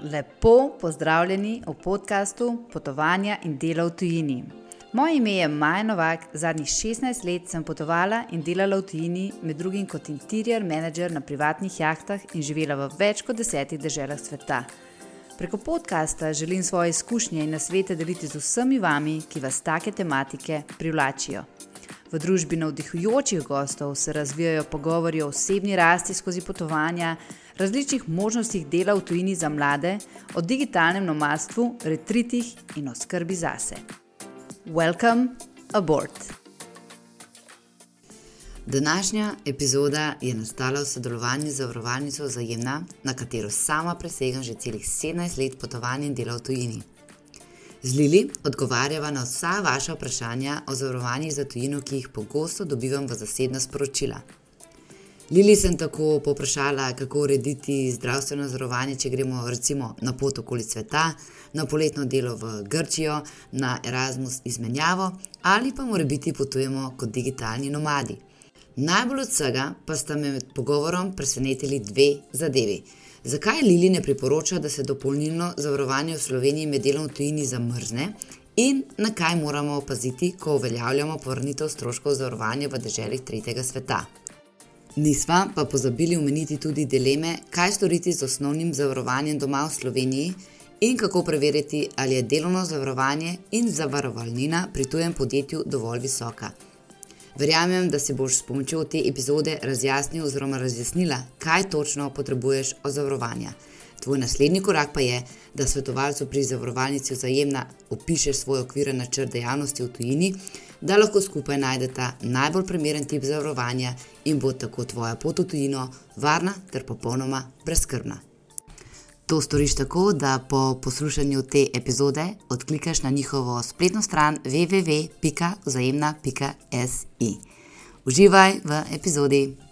Lepo pozdravljeni v podkastu Potovanja in dela v tujini. Moje ime je Maja Novak, zadnjih 16 let sem potovala in delala v tujini, med drugim kot interior manager na privatnih jahtah in živela v več kot desetih državah sveta. Preko podcasta želim svoje izkušnje in nasvete deliti z vsemi vami, ki vas take tematike privlačijo. V družbi navdihujočih gostov se razvijajo pogovori o osebni rasti skozi potovanja, različnih možnostih dela v tujini za mlade, o digitalnem nomadstvu, retritih in o skrbi zase. Welcome aboard! Današnja epizoda je nastala v sodelovanju z Avrovalnico Vzajemna, na katero sama presegam že celih 17 let potovanja in dela v tujini. Z Lili odgovarjava na vsa vaša vprašanja o zavarovanjih za tujino, ki jih pogosto dobivam v zasebna sporočila. Lili sem tako poprašala, kako urediti zdravstveno zavarovanje, če gremo recimo na pot okoli sveta, na poletno delo v Grčijo, na Erasmus izmenjavo ali pa mora biti potujemo kot digitalni nomadi. Najbolj od vsega pa sta me med pogovorom presenetili dve zadevi. Zakaj Lili ne priporoča, da se dopolnilno zavarovanje v Sloveniji med delom v tujini zamrzne in na kaj moramo opaziti, ko uveljavljamo povrnitev stroškov zavarovanja v državah tretjega sveta? Nisva pa pozabili omeniti tudi dileme, kaj storiti z osnovnim zavarovanjem doma v Sloveniji in kako preveriti, ali je delovno zavarovanje in zavarovalnina pri tujem podjetju dovolj visoka. Verjamem, da si boš s pomočjo te epizode razjasnil oziroma razjasnila, kaj točno potrebuješ od zavarovanja. Tvoj naslednji korak pa je, da svetovalcu pri zavarovalnici vzajemna opišeš svoj okvir načrt dejavnosti v tujini da lahko skupaj najdete najbolj primeren tip zavarovanja in bo tako tvoja pot v tujino varna ter popolnoma brezkrbna. To storiš tako, da po poslušanju te epizode odklikaš na njihovo spletno stran www.vzajemna.si. Uživaj v epizodi!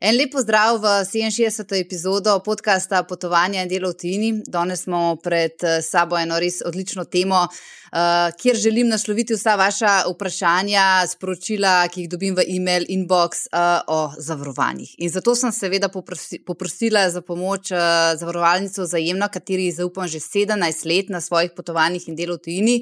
En lep pozdrav v 67. epizodo podcasta Potovanja in delo v Tini. Danes smo pred eh, sabo eno res odlično temo, uh, kjer želim nasloviti vsa vaša vprašanja, sporočila, ki jih dobim v e-mail inbox uh, o zavarovanjih. In zato sem seveda poprosi, poprosila za pomoč zavarovalnico Zajemno, kateri zaupam že 17 let na svojih potovanjih in delo v Tini.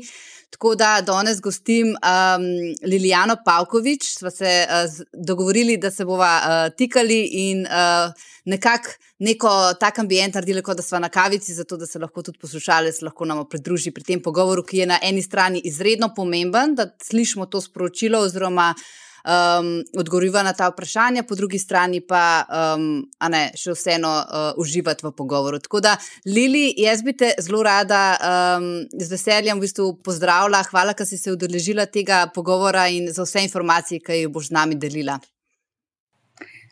Tako da danes gostim um, Lilijano Pavkovič, smo se uh, dogovorili, da se bova uh, tikali in uh, nekako neko tak ambient naredili, kot da smo na kavici, zato da se lahko tudi poslušalec lahko nam pridruži pri tem pogovoru, ki je na eni strani izredno pomemben, da slišimo to sporočilo oziroma um, odgovoriva na ta vprašanja, po drugi strani pa um, ne, še vseeno uh, uživati v pogovoru. Tako da, Lili, jaz bi te zelo rada um, z veseljem v bistvu pozdravila. Hvala, da si se udeležila tega pogovora in za vse informacije, ki jih boš z nami delila.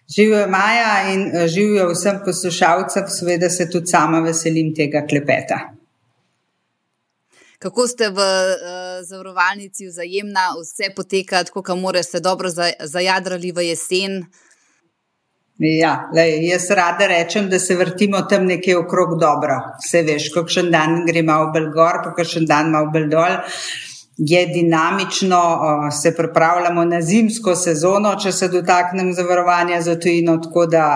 Živijo Maja in uh, živijo vsem poslušalcem, seveda se tudi sama veselim tega klepeta kako ste v uh, zavarovalnici vzajemna, vse poteka tako, kot mora, ste dobro zajadrali v jesen. Ja, lej, jaz rada rečem, da se vrtimo tam nekje okrog dobro. Vse veš, kakšen dan gre malo bolj gor, pa kakšen dan malo bolj dol. Je dinamično, se pripravljamo na zimsko sezono, če se dotaknem zavarovanja za tujino, tako da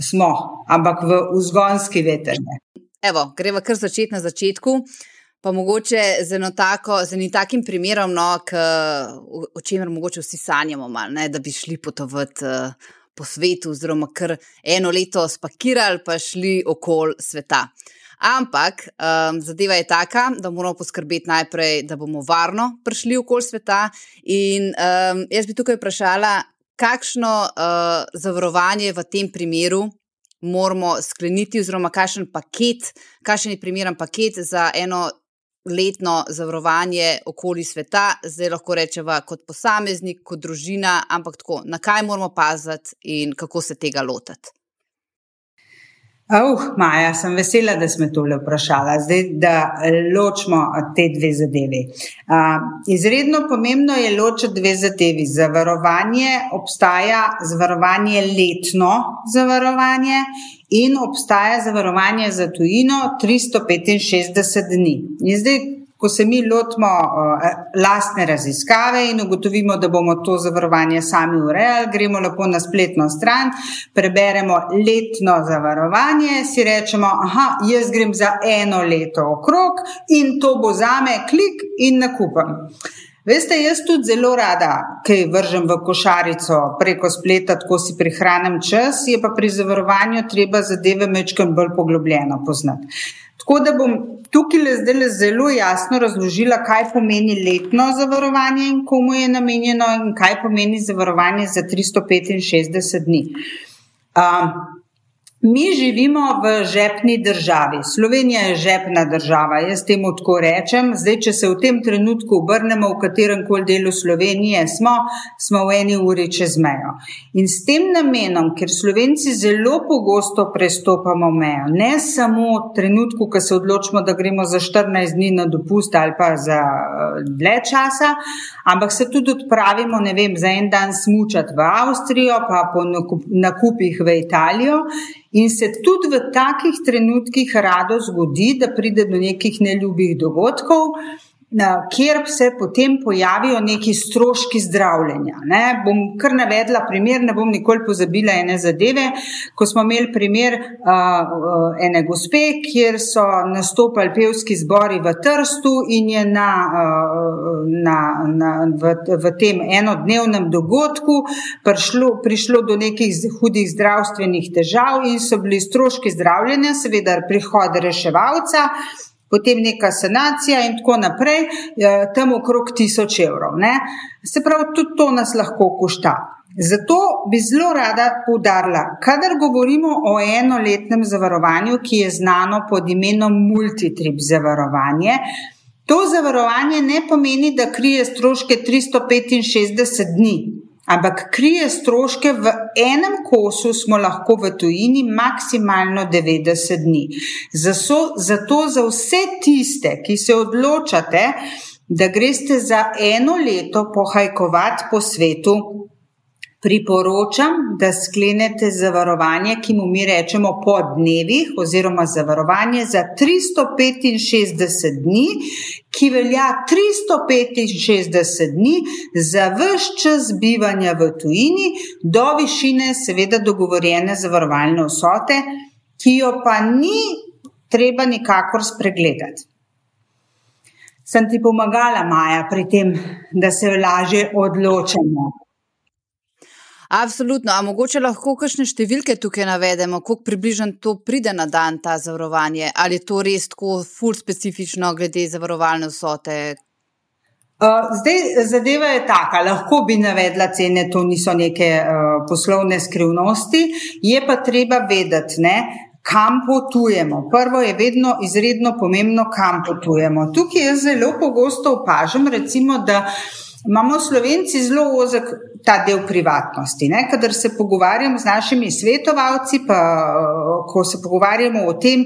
smo, ampak v vzgonski veterni. Evo, greva kar začeti na začetku. Uh, Pa mogoče z eno tako, z enim takim primerom, no, k, o čemer mogoče vsi sanjamo, mal, ne, da bi šli potovati uh, po svetu, oziroma kar eno leto spakirali, pa šli okoli sveta. Ampak um, zadeva je taka, da moramo poskrbeti najprej, da bomo varno prišli okoli sveta. In um, jaz bi tukaj vprašala, kakšno uh, zavarovanje v tem primeru moramo skleniti, oziroma kakšen paket, kakšen je primeren paket za eno letno zavarovanje okoli sveta, zdaj lahko rečemo kot posameznik, kot družina, ampak tako, na kaj moramo paziti in kako se tega lotiti. Uh, Maja, sem vesela, da smo tole vprašali, zdaj da ločimo te dve zadevi. Uh, izredno pomembno je ločiti dve zadevi. Zavarovanje obstaja, zavarovanje letno zavarovanje in obstaja zavarovanje za tujino 365 dni. In zdaj, ko se mi lotimo uh, lastne raziskave in ugotovimo, da bomo to zavarovanje sami urejali, gremo lepo na spletno stran, preberemo letno zavarovanje, si rečemo, aha, jaz grem za eno leto okrog in to bo zame klik in nakupam. Veste, jaz tudi zelo rada, kaj vržem v košarico preko spleta, tako si prihranim čas, je pa pri zavarovanju treba zadeve mečkam bolj poglobljeno poznati. Tako da bom tukaj le zdaj zelo jasno razložila, kaj pomeni letno zavarovanje in komu je namenjeno, in kaj pomeni zavarovanje za 365 dni. Um, Mi živimo v žepni državi. Slovenija je žepna država, jaz temu tako rečem. Zdaj, če se v tem trenutku obrnemo v katerem koli delu Slovenije, smo, smo v eni uri čez mejo. In s tem namenom, ker Slovenci zelo pogosto prestopamo mejo, ne samo v trenutku, ko se odločimo, da gremo za 14 dni na dopust ali pa za eh, dlje časa, ampak se tudi odpravimo, ne vem, za en dan smučati v Avstrijo, pa po nakupih v Italijo. In se tudi v takih trenutkih rado zgodi, da pride do nekih neljubih dogodkov, kjer se potem pojavijo neki stroški zdravljenja. Ne? Bom kar navedla primer, ne bom nikoli pozabila ene zadeve. Ko smo imeli primer uh, ene gospe, kjer so nastopali pevski zbori v Trstu in je na, uh, na, na, v, v tem enodnevnem dogodku prišlo, prišlo do nekih hudih zdravstvenih težav in so bili stroški zdravljenja, seveda prihod reševalca potem neka sanacija in tako naprej, tam okrog 1000 evrov. Ne? Se pravi, tudi to nas lahko košta. Zato bi zelo rada poudarila, kadar govorimo o enoletnem zavarovanju, ki je znano pod imenom multitrip zavarovanje. To zavarovanje ne pomeni, da krije stroške 365 dni, ampak krije stroške v enem kosu, smo lahko v tujini maksimalno 90 dni. Zato, zato za vse tiste, ki se odločate, da greste za eno leto pohajkovati po svetu, priporočam, da sklenete zavarovanje, ki mu mi rečemo po dnevih, oziroma zavarovanje za 365 dni, ki velja 365 dni za vse čas bivanja v tujini, do višine, seveda, dogovorjene zavarovalne vsote, ki jo pa ni treba nikakor spregledati. Sem ti pomagala, Maja, pri tem, da se lažje odločamo. Absolutno. A mogoče lahko kakšne številke tukaj navedemo, koliko približno to pride na dan, ta zavarovanje, ali je to res tako ful specifično glede zavarovalne vsote? Zdaj, zadeva je taka, lahko bi navedla cene, to niso neke uh, poslovne skrivnosti, je pa treba vedeti, ne, kam potujemo. Prvo je vedno izredno pomembno, kam potujemo. Tukaj jaz zelo pogosto opažam, recimo, da imamo Slovenci zelo ozek ta del privatnosti. Ne? Kadar se pogovarjam z našimi svetovalci, pa ko se pogovarjamo o tem,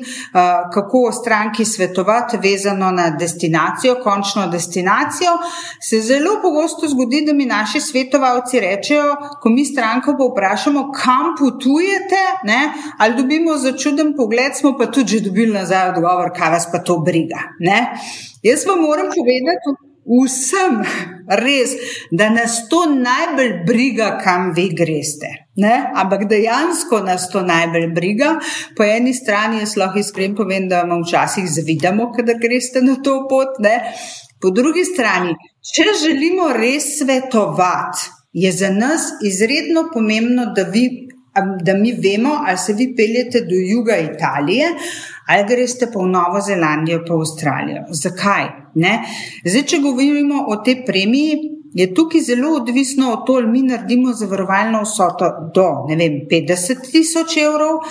kako o stranki svetovati, vezano na destinacijo, končno destinacijo, se zelo pogosto zgodi, da mi naši svetovalci rečejo, ko mi stranko pa vprašamo, kam potujete, ne? ali dobimo začuden pogled, smo pa tudi že dobili nazaj odgovor, kaj vas pa to briga. Ne? Jaz vam moram povedati, vsem res, da nas to najbolj briga, kam vi greste. Ne? Ampak dejansko nas to najbolj briga. Po eni strani jaz lahko iskreno povem, da vam včasih zavidamo, da greste na to pot. Ne? Po drugi strani, če želimo res svetovati, je za nas izredno pomembno, da vi da mi vemo, ali se vi peljete do juga Italije, ali greste pa v Novo Zelandijo, pa v Avstralijo. Zakaj? Ne? Zdaj, če govorimo o tej premiji, je tukaj zelo odvisno od tega, ali mi naredimo zavarovalno vsoto do vem, 50 tisoč evrov,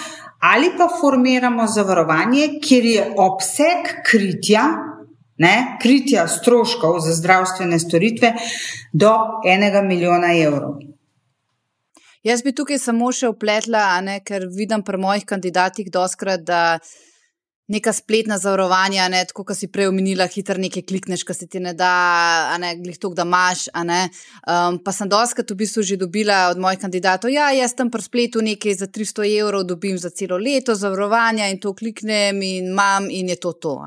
ali pa formiramo zavarovanje, kjer je obseg kritja. Ne, kritja stroškov za zdravstvene storitve do enega milijona evrov. Jaz bi tukaj samo še upletla, ne, ker vidim pri mojih kandidatih doskrat, da neka spletna zavarovanja, ne, tako kot si prej omenila, hitro nekaj klikneš, ki se ti ne da, ne, glih to, da imaš. Um, pa sem doskrat v bistvu že dobila od mojih kandidatov, ja, jaz tam pri spletu nekaj za 300 evrov dobim za celo leto zavarovanja in to kliknem in imam in je to to.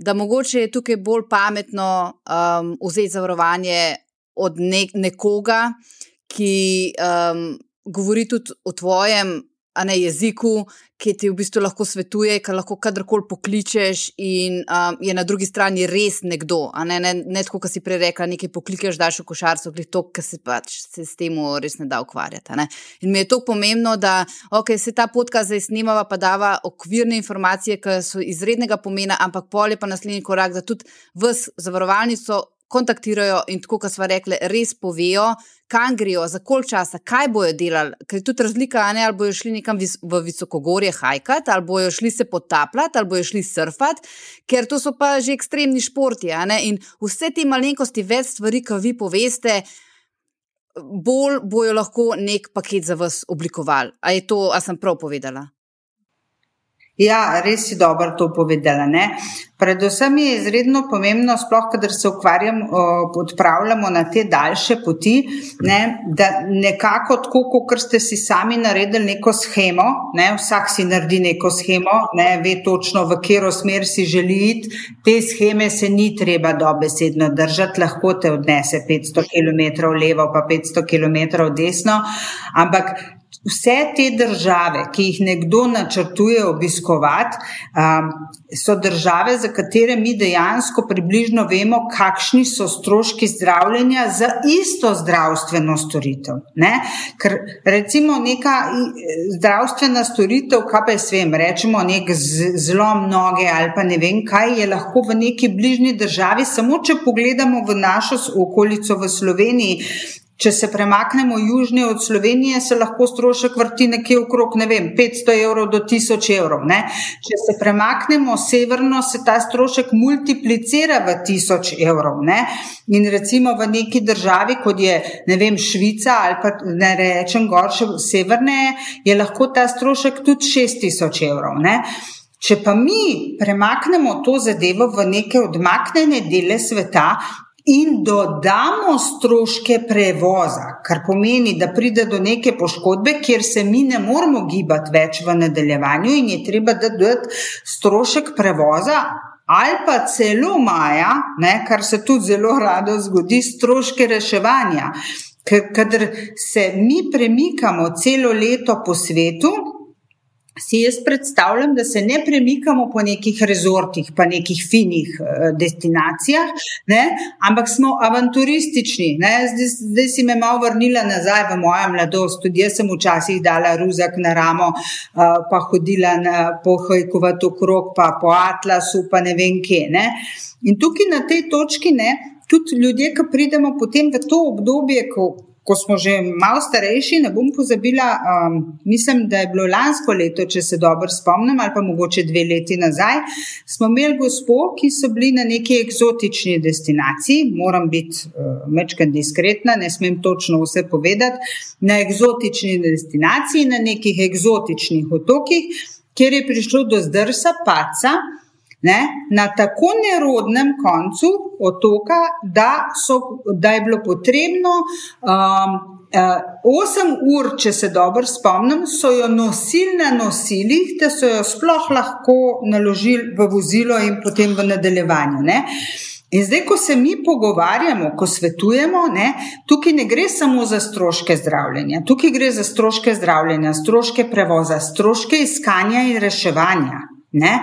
da mogoče je tukaj bolj pametno um, vzeti zavarovanje od ne nekoga, ki um, govori tudi o tvojem ne, jeziku, ki ti v bistvu lahko svetuje, ki lahko kadarkoli pokličeš, in um, je na drugi strani res nekdo. Ne, ne, ne tako, kot si prej rekel, nekaj pokličeš, daš v košarco, glej to, kar se pač se s tem res ne da ukvarjati. Ne. In mi je to pomembno, da okay, se ta potka zdaj snimava, pa dava okvirne informacije, ki so izrednega pomena, ampak pol je pa naslednji korak, da tudi v zavarovalnico kontaktirajo in tako, kot smo rekli, res povejo, kam grejo, za koliko časa, kaj bojo delali. Ker je tudi razlika, ne, ali bojo šli nekam v visokogorje hajkat, ali bojo šli se potapljati, ali bojo šli surfati, ker to so pa že ekstremni športi. In vse te malenkosti, več stvari, ki vi poveste. Bolj bojo lahko nek paket za vas oblikovali. A je to, a sem prav povedala? Ja, res si dobro to povedala. Ne? Predvsem je izredno pomembno, sploh, kadar se ukvarjamo, odpravljamo na te daljše poti, ne? da nekako tako, kot ste si sami naredili neko schemo, ne? vsak si naredi neko schemo, ne? ve točno, v katero smer si želi iti. Te scheme se ni treba dobesedno držati, lahko te odnese 500 km levo, pa 500 km desno, ampak vse te države, ki jih nekdo načrtuje obiskovati, um, so države, za katere mi dejansko približno vemo, kakšni so stroški zdravljenja za isto zdravstveno storitev. Ne? Ker recimo neka zdravstvena storitev, kaj pa jaz vem, rečemo nek zlom noge ali pa ne vem kaj, je lahko v neki bližnji državi, samo če pogledamo v našo okolico v Sloveniji, Če se premaknemo južnje od Slovenije, se lahko strošek vrti nekje okrog ne vem, 500 evrov do 1000 evrov. Ne? Če se premaknemo severno, se ta strošek multiplicira v 1000 evrov. Ne? In recimo v neki državi, kot je vem, Švica ali pa ne rečem gorše severne, je lahko ta strošek tudi 6000 evrov. Ne? Če pa mi premaknemo to zadevo v neke odmaknjene dele sveta, in dodamo stroške prevoza, kar pomeni, da pride do neke poškodbe, kjer se mi ne moremo gibati več v nadaljevanju, in je treba dodati strošek prevoza. Ali pa celo maja, ne, kar se tudi zelo rado zgodi, stroške reševanja. Ker, kadar se mi premikamo celo leto po svetu, si jaz predstavljam, da se ne premikamo po nekih rezortih, pa nekih finih uh, destinacijah, ne? ampak smo avanturistični. Zdaj, zdaj si me malo vrnila nazaj v mojo mladosti. Tudi jaz sem včasih dala ruzak na ramo, uh, pa hodila na pohojkovat okrog, pa po Atlasu, pa ne vem kje. Ne? In tukaj na tej točki, ne, tudi ljudje, ki pridemo potem v to obdobje, ko ko smo že malo starejši, ne bom pozabila, um, mislim, da je bilo lansko leto, če se dobro spomnim, ali pa mogoče dve leti nazaj, smo imeli gospod, ki so bili na neki eksotični destinaciji. Moram biti uh, mečken diskretna, ne smem točno vse povedati. Na eksotični destinaciji, na nekih eksotičnih otokih, kjer je prišlo do zdrsa, paca ne, na tako nerodnem koncu otoka, da, so, da je bilo potrebno um, uh, 8 ur, če se dobro spomnim, so jo nosili na nosilih, da so jo sploh lahko naložili v vozilo in potem v nadaljevanju. Ne. In zdaj, ko se mi pogovarjamo, ko svetujemo, ne, tukaj ne gre samo za stroške zdravljenja, tukaj gre za stroške zdravljenja, stroške prevoza, stroške iskanja in reševanja. Ne.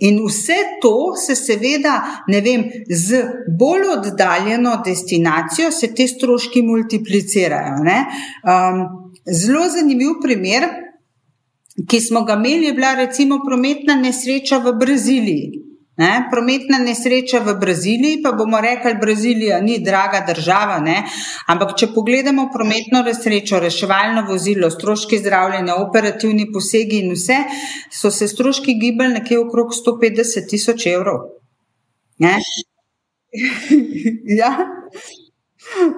In vse to se seveda, ne vem, z bolj oddaljeno destinacijo se te stroški multiplicirajo. Um, zelo zanimiv primer, ki smo ga imeli, je bila recimo prometna nesreča v Braziliji. Ne? Prometna nesreča v Braziliji, pa bomo rekli, Brazilija ni draga država, ne? ampak če pogledamo prometno nesrečo, reševalno vozilo, stroški zdravljenja, operativni posegi in vse, so se stroški gibali nekje okrog 150 tisoč evrov. ja.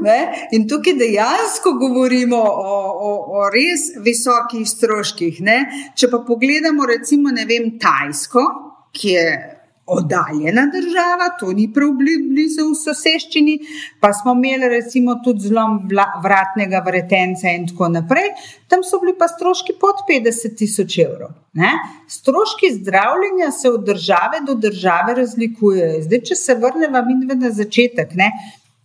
Ne? In tukaj dejansko govorimo o, o, o res visokih stroških. Ne? Če pa pogledamo, recimo, vem, Tajsko, ki je oddaljena država, to ni prav blizu v soseščini, pa smo imeli recimo tudi zlom vratnega vretenca in tako naprej, tam so bili pa stroški pod 50 tisoč evrov. Ne? Stroški zdravljenja se od države do države razlikujejo. Zdaj, če se vrnemo na začetek, ne?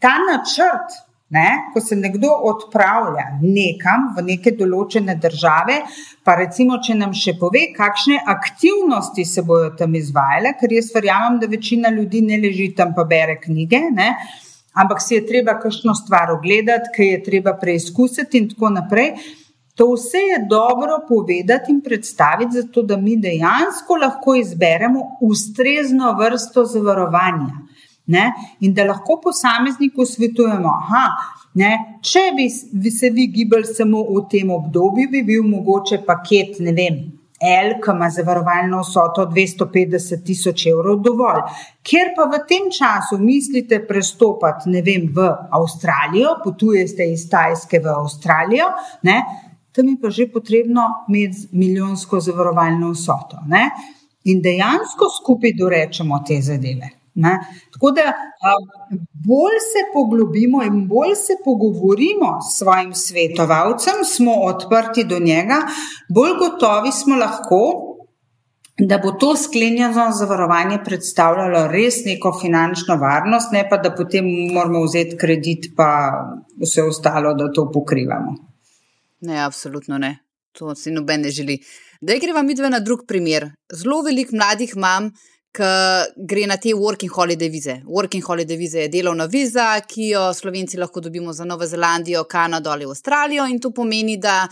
ta načrt. Ne, ko se nekdo odpravlja nekam v neke določene države, pa recimo, če nam še pove, kakšne aktivnosti se bodo tam izvajale, ker jaz verjamem, da večina ljudi ne leži tam pa bere knjige, ne, ampak si je treba kakšno stvar ogledati, ki je treba preizkusiti in tako naprej. To vse je dobro povedati in predstaviti, zato da mi dejansko lahko izberemo ustrezno vrsto zavarovanja. Ne? In da lahko posamezniku svetujemo, da če bi, bi se vi gibali samo v tem obdobju, bi bil mogoče paket, ne vem. L, ki ima zavarovalno vsoto 250 tisoč evrov, dovolj. Ker pa v tem času mislite prestopiti, ne vem, v Avstralijo, potujete iz Tajske v Avstralijo, ne, tam je pa že potrebno imeti milijonsko zavarovalno vsoto. Ne. In dejansko skupaj dorečemo te zadeve. Ne? Tako da bolj se poglobimo in bolj se pogovorimo s svojim svetovalcem, smo odprti do njega, bolj gotovi smo lahko, da bo to sklenjeno zavarovanje predstavljalo res neko finančno varnost, ne pa da potem moramo vzeti kredit, pa vse ostalo, da to pokrivamo. Ne, absolutno ne. To si noben ne želi. Da greva mi dve na drug primer. Zelo veliko mladih mam, ki gre na te working holiday vize. Working holiday vize je delovna viza, ki jo slovenci lahko dobimo za Novo Zelandijo, Kanado ali Avstralijo, in to pomeni, da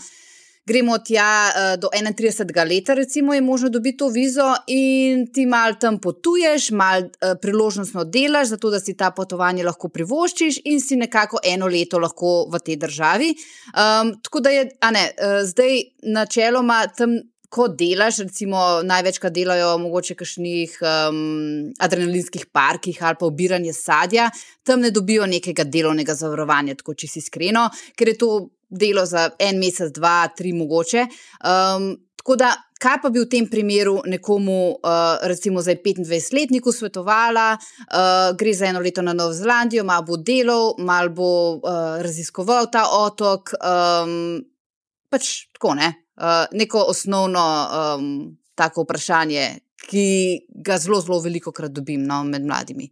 gremo tja uh, do 31. leta, recimo, je možno dobiti to vizo in ti mal tam potuješ, mal uh, priložnostno delaš, zato da si ta potovanje lahko privoščiš in si nekako eno leto lahko v tej državi. Um, tako da je, a ne, uh, zdaj načeloma tam ko delaš, recimo, največkrat delajo mogoče v kakšnih um, adrenalinskih parkih ali pa obiranje sadja, tam ne dobijo nekega delovnega zavarovanja, tako če si iskreno, ker je to delo za en mesec, dva, tri mogoče. Um, tako da. Kaj pa bi v tem primeru nekomu, uh, recimo zdaj 25-letniku, svetovala, uh, gre za eno leto na Novo Zelandijo, malo bo delal, malo bo uh, raziskoval ta otok, um, pač tako ne, uh, neko osnovno um, tako vprašanje, ki ga zelo, zelo veliko krat dobim no, med mladimi.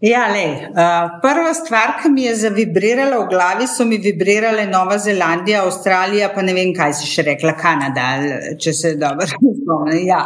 Ja, le, uh, prva stvar, ki mi je zavibrirala v glavi, so mi vibrirale Nova Zelandija, Avstralija, pa ne vem, kaj si še rekla, Kanada, če se dobro spomnim. Ja.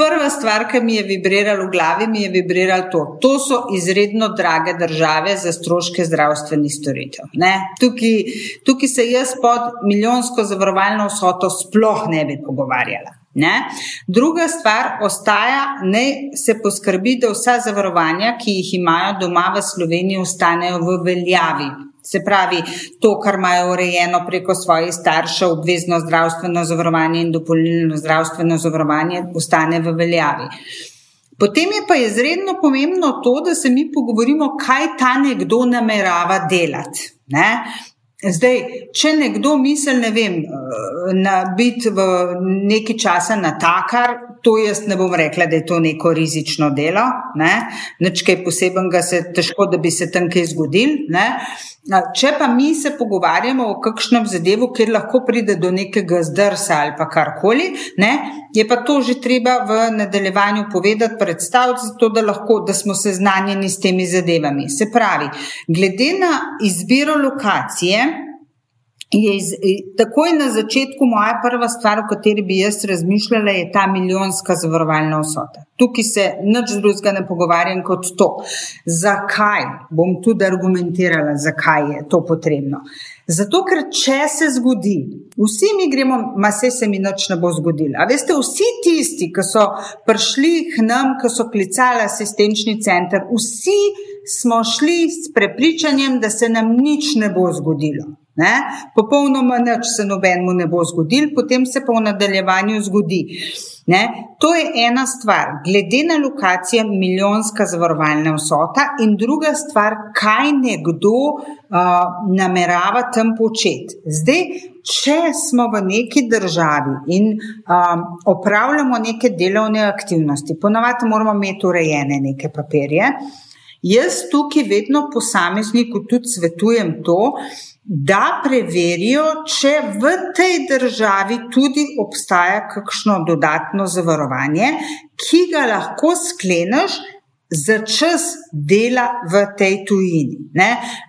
Prva stvar, ki mi je vibrirala v glavi, mi je vibrirala to. To so izredno drage države za stroške zdravstvenih storitev. Tukaj, tukaj se jaz pod milijonsko zavarovalno vsoto sploh ne bi pogovarjala. Ne? Druga stvar ostaja, da se poskrbi, da vsa zavarovanja, ki jih imajo doma v Sloveniji, ostanejo v veljavi. Se pravi, to, kar imajo urejeno preko svojih staršev, obvezno zdravstveno zavarovanje in dopolnilno zdravstveno zavarovanje, ostane v veljavi. Potem je pa izredno pomembno to, da se mi pogovorimo, kaj ta nekdo namerava delati. Ne? Zdaj, če nekdo misli, ne vem, na biti v neki časa na to jaz ne bom rekla, da je to neko rizično delo, ne, nič kaj posebenega se težko, da bi se tam kaj zgodil, ne. Če pa mi se pogovarjamo o kakšnem zadevu, kjer lahko pride do nekega zdrsa ali pa karkoli, ne, je pa to že treba v nadaljevanju povedati, predstaviti, zato da lahko, da smo seznanjeni s temi zadevami. Se pravi, glede na izbiro lokacije, je iz, takoj na začetku moja prva stvar, o kateri bi jaz razmišljala, je ta milijonska zavarovalna vsota. Tukaj se nič drugega ne pogovarjam kot to. Zakaj? Bom tudi argumentirala, zakaj je to potrebno. Zato, ker če se zgodi, vsi mi gremo, ma se se mi noč ne bo zgodilo. A veste, vsi tisti, ki so prišli k nam, ki so klicali asistenčni center, vsi smo šli s prepričanjem, da se nam nič ne bo zgodilo. Ne? Popolnoma nič se nobenemu ne bo zgodil, potem se pa v nadaljevanju zgodi. Ne? To je ena stvar, glede na lokacijo, milijonska zavarovalna vsota, in druga stvar, kaj nekdo uh, namerava tam početi. Zdaj, če smo v neki državi in um, opravljamo neke delovne aktivnosti, ponavadi moramo imeti urejene neke papirje. Jaz tukaj vedno posamezniku tudi svetujem to, da preverijo, če v tej državi tudi obstaja kakšno dodatno zavarovanje, ki ga lahko skleneš za čas dela v tej tujini.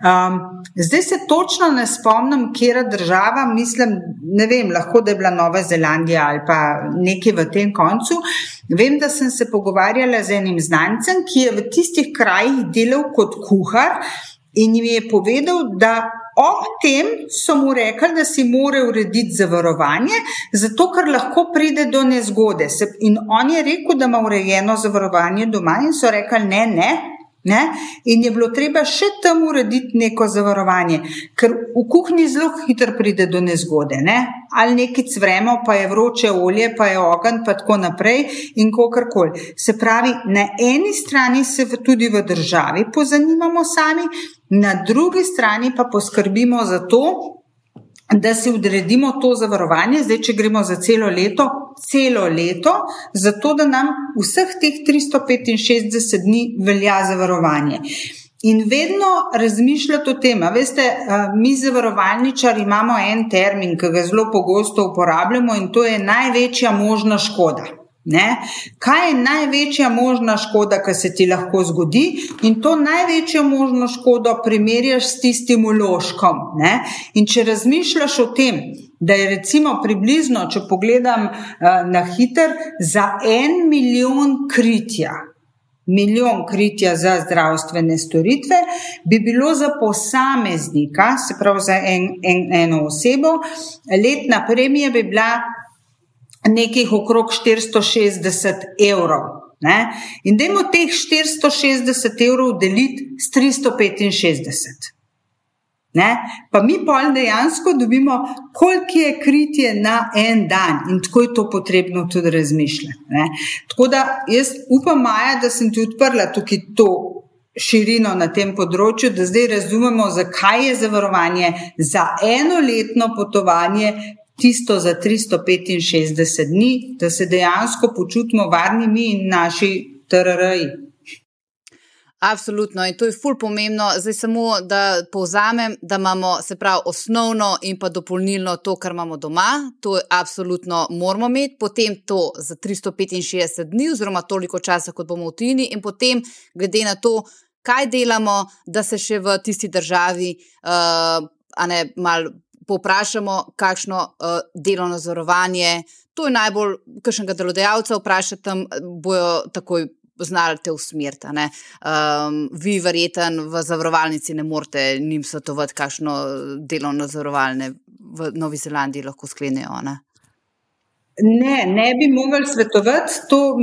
Um, zdaj se točno ne spomnim, kje je država, mislim, ne vem, lahko da je bila Nova Zelandija ali pa nekaj v tem koncu. Vem, da sem se pogovarjala z enim znancem, ki je v tistih krajih delal kot kuhar in mi je povedal, da Ob tem so mu rekli, da si mora urediti zavarovanje, zato ker lahko pride do nezgode. In on je rekel, da ima urejeno zavarovanje doma, in so rekli: ne, ne. Ne? In je bilo treba še tam urediti neko zavarovanje, ker v kuhinji zelo hitro pride do nezgode. Ne? Ali nekaj cvremo, pa je vroče olje, pa je ogenj, pa tako naprej, in kako koli. Se pravi, na eni strani se tudi v državi pozanimamo sami, na drugi strani pa poskrbimo za to, da si odredimo to zavarovanje, zdaj, če gremo za celo leto, celo leto, zato da nam vseh teh 365 dni velja zavarovanje. In vedno razmišljati o tem, veste, mi, zavarovalničari, imamo en termin, ki ga zelo pogosto uporabljamo, in to je največja možna škoda. Ne? Kaj je največja možna škoda, ki se ti lahko zgodi, in to največjo možno škodo primerjaš s tistim uložkom. Ne? In če razmišljaš o tem, da je recimo približno, če pogledam uh, na hiter, za en milijon kritja. Milijon kritja za zdravstvene storitve bi bilo za posameznika, se pravi za en, en, eno osebo, letna premija bi bila nekih okrog 460 evrov. Ne? In dajmo teh 460 evrov deliti s 365. Ne? Pa mi pol dejansko dobimo, koliko je kritje na en dan in tako je to potrebno tudi razmišljati. Ne? Tako da jaz upam, Maja, da sem ti odprla tukaj to širino na tem področju, da zdaj razumemo, zakaj je zavarovanje za enoletno potovanje tisto za 365 dni, da se dejansko počutimo varni mi in naši TRR-ji. Absolutno, in to je ful pomembno. Zdaj, samo da povzamem, da imamo se pravi osnovno in pa dopolnilno to, kar imamo doma, to je absolutno moramo imeti, potem to za 365 dni, oziroma toliko časa, kot bomo v tujini, in potem, glede na to, kaj delamo, da se še v tisti državi, uh, ne malo povprašamo, kakšno uh, delovno zavarovanje. To je najbolj, kakšnega delodajalca vprašati, tam bojo takoj znali te usmeriti. Um, vi, verjeten, v zavarovalnici ne morete njim svetovati, kakšno delovno zavarovalne v Novi Zelandiji lahko sklenejo. Ne? Ne, ne bi mogli svetovati. To,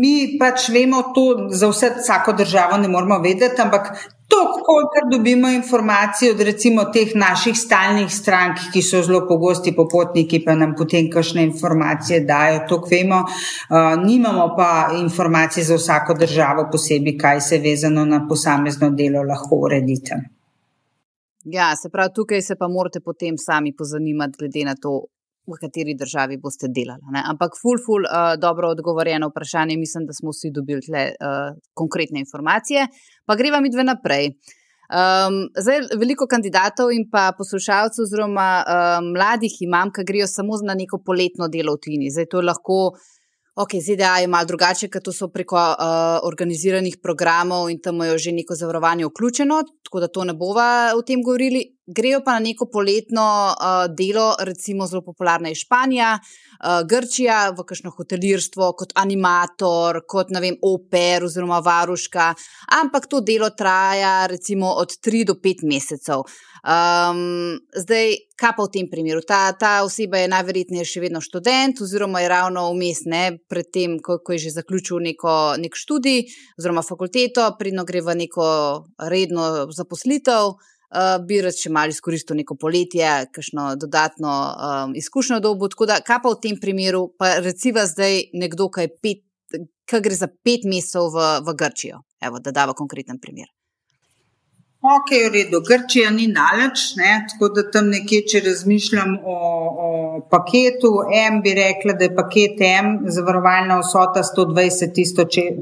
mi pač vemo, to za vse, vsako državo ne moramo vedeti, ampak to, kolikor dobimo informacije od recimo teh naših stalnih strank, ki so zelo pogosti popotniki, pa nam potem kakšne informacije dajo, to vemo. Uh, nimamo pa informacije za vsako državo posebej, kaj se vezano na posamezno delo lahko uredite. Ja, se pravi, tukaj se pa morate potem sami pozanimati, glede na to, v kateri državi boste delali. Ne? Ampak, ful, ful, uh, dobro odgovorjeno vprašanje, mislim, da smo vsi dobili tle uh, konkretne informacije. Pa greva mi dve naprej. Um, zdaj, veliko kandidatov in pa poslušalcev, oziroma um, mladih imam, ki grejo samo na neko poletno delo v Tini. Zdaj, to je lahko. Ok, ZDA je malo drugače, ker to so preko uh, organiziranih programov in tam je že neko zavarovanje vključeno, tako da to ne bova o tem govorili. Grejo pa na neko poletno uh, delo, recimo zelo popularna je Španija, uh, Grčija, v kakšno hotelirstvo, kot animator, kot ne vem, oper oziroma varuška, ampak to delo traja recimo od 3 do 5 mesecev. Um, zdaj, kaj pa v tem primeru? Ta, ta oseba je najverjetneje še vedno študent, oziroma je ravno vmes, predtem, ko, ko je že zaključil neko, nek študij, oziroma fakulteto, pridno gre v neko redno zaposlitev. Uh, bi rad še malo izkoristil neko poletje, kakšno dodatno um, izkušnjo dobu. Tako da, kaj pa v tem primeru, pa recimo zdaj nekdo, ki gre za pet mesecev v, v Grčijo, Evo, da dava konkreten primer. Ok, v redu, Grčija ni nalač, ne? tako da tam nekje, če razmišljam o, o paketu M, bi rekla, da je paket M zavarovalna vsota 120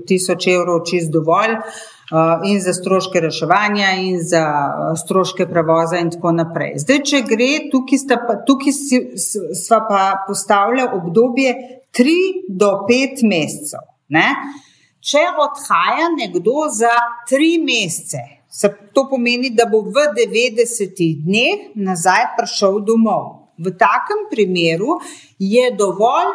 tisoč evrov čist dovolj uh, in za stroške reševanja in za uh, stroške prevoza in tako naprej. Zdaj, če gre, tukaj, pa, tukaj sva pa postavlja obdobje 3 do 5 mesecev. Ne? Če odhaja nekdo za 3 mesece, Se to pomeni, da bo v 90 dneh nazaj prišel domov. V takem primeru je dovolj,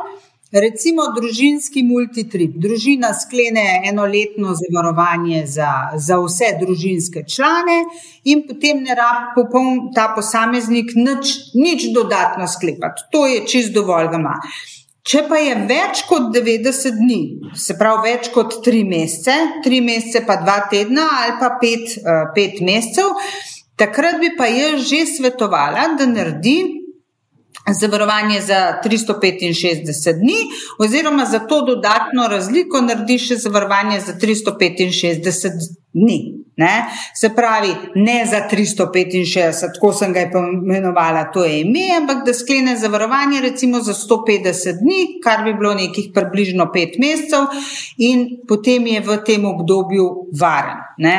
recimo, družinski multitrip. Družina sklene enoletno zavarovanje za, za vse družinske člane, in potem ne rabi ta posameznik nič, nič dodatno sklepati. To je čist dovolj, da ima. Če pa je več kot 90 dni, se pravi več kot 3 mesece, 3 mesece pa 2 tedna ali pa 5, 5 eh, mesecev, takrat bi pa jaz že svetovala, da naredi zavarovanje za 365 dni, oziroma za to dodatno razliko naredi še zavarovanje za 365 dni. Ne? Se pravi, ne za 365, tako sem ga imenovala, to je ime, ampak da sklene zavarovanje recimo za 150 dni, kar bi bilo nekih približno 5 mesecev, in potem je v tem obdobju varen. Ne?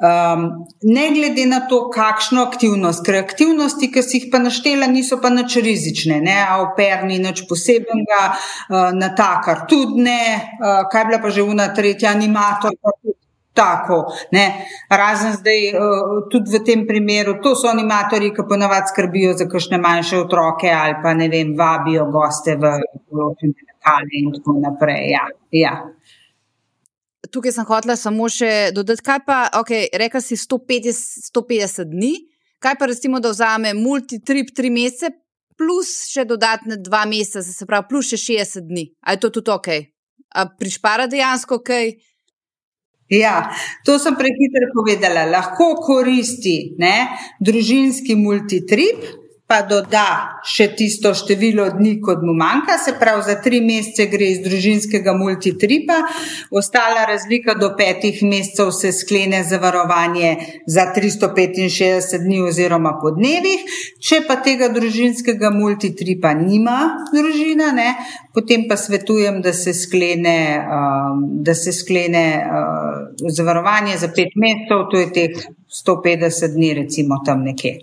Um, ne glede na to, kakšno aktivnost, ker aktivnosti, ki si jih pa naštela, niso pa nič rizične, ne? a operni, nič posebnega, uh, na takar tudi ne, uh, kaj bila pa že vna tretja animator, pa tudi tako. Ne? Razen zdaj, eh, tudi v tem primeru, to so animatorji, ki ponavadi skrbijo za kakšne manjše otroke ali pa ne vem, vabijo goste v določene lokale in tako naprej. Ja. Ja. Tukaj sem hotela samo še dodati, kaj pa, okay, rekel si 150, 150 dni, kaj pa recimo, da vzame multitrip tri mesece, plus še dodatne dva meseca, se pravi, plus še 60 dni. Ali je to tudi ok? A prišpara dejansko ok? Ja, to sem prehiter povedala. Lahko koristi ne, družinski multitrip, pa doda še tisto število dni, kot mu manjka, se pravi, za tri mesece gre iz družinskega multitripa, ostala razlika do petih mesecev se sklene zavarovanje za 365 dni oziroma po dnevih. Če pa tega družinskega multitripa nima družina, ne, potem pa svetujem, da se sklene, um, da se sklene uh, zavarovanje za pet mesecev, to je teh 150 dni, recimo tam nekje.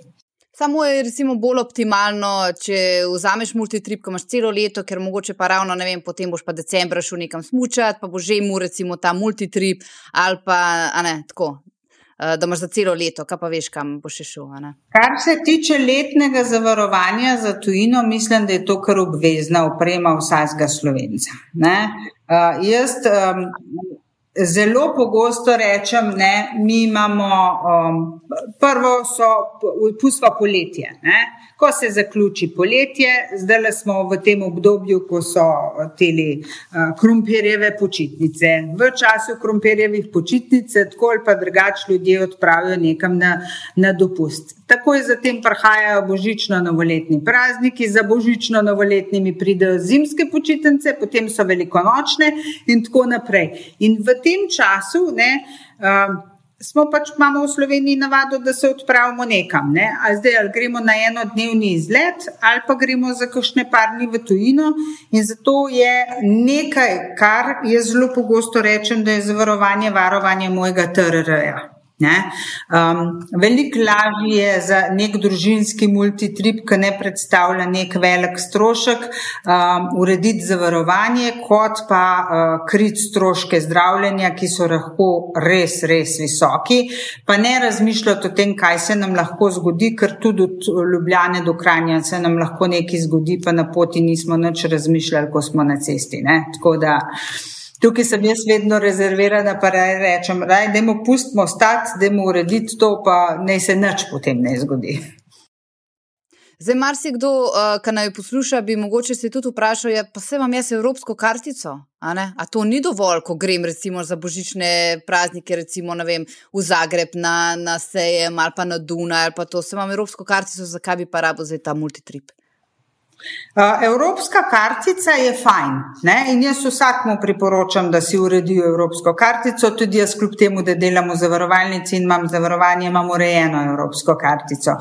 Samo je recimo bolj optimalno, če vzameš multitrip, ko imaš celo leto, ker mogoče pa ravno, ne vem, potem boš pa decembra šel nekam smučati, pa bo že imel recimo ta multitrip ali pa, ne, tako, eh, da imaš za celo leto, kaj pa veš, kam boš šel. Kar se tiče letnega zavarovanja za tujino, mislim, da je to kar obvezna oprema vsakega slovenca. Uh, jaz um, Zelo pogosto rečem, da mi imamo um, prvo, so pustimo poletje. Ne? Ko se zaključi poletje, zdaj smo v tem obdobju, ko so tele uh, krompirjeve počitnice. V času krompirjevih počitnic, tako ali pa drugače, ljudje odpravijo nekam na, na dopust. Takoj zatem prihajajo božično-novoletni prazniki, za božično-novoletnimi pridejo zimske počitnice, potem so velikonočne in tako naprej. In v tem času ne, uh, smo pač imamo v Sloveniji navado, da se odpravimo nekam. Ne? Ali zdaj ali gremo na enodnevni izlet, ali pa gremo za kakšne parni v tujino. In zato je nekaj, kar jaz zelo pogosto rečem, da je zavarovanje, varovanje mojega TRR-ja. Um, veliko lažje je za nek družinski multitrip, ki ne predstavlja nek velik strošek, um, urediti zavarovanje, kot pa uh, kriti stroške zdravljenja, ki so lahko res, res visoki. Pa ne razmišljati o tem, kaj se nam lahko zgodi, ker tudi od Ljubljane do Kranja se nam lahko nekaj zgodi, pa na poti nismo nič razmišljali, ko smo na cesti. Ne? Tako da. Tukaj sem jaz vedno rezervirana, pa rečem, da je mu pustimo stati, da mu urediti to, pa naj se nič potem ne zgodi. Zdaj, marsikdo, uh, ki naj posluša, bi mogoče se tudi vprašal, ja, pa se vam jaz evropsko kartico. A, a to ni dovolj, ko grem recimo za božične praznike, recimo vem, v Zagreb na, na sejem ali pa na Dunaj ali pa to, se vam evropsko kartico, zakaj bi pa rabo zdaj ta multitrip? Evropska kartica je fajn ne? in jaz vsakmu priporočam, da si uredijo evropsko kartico. Tudi jaz, kljub temu, da delam v zavarovalnici in imam zavarovanje, imam urejeno evropsko kartico.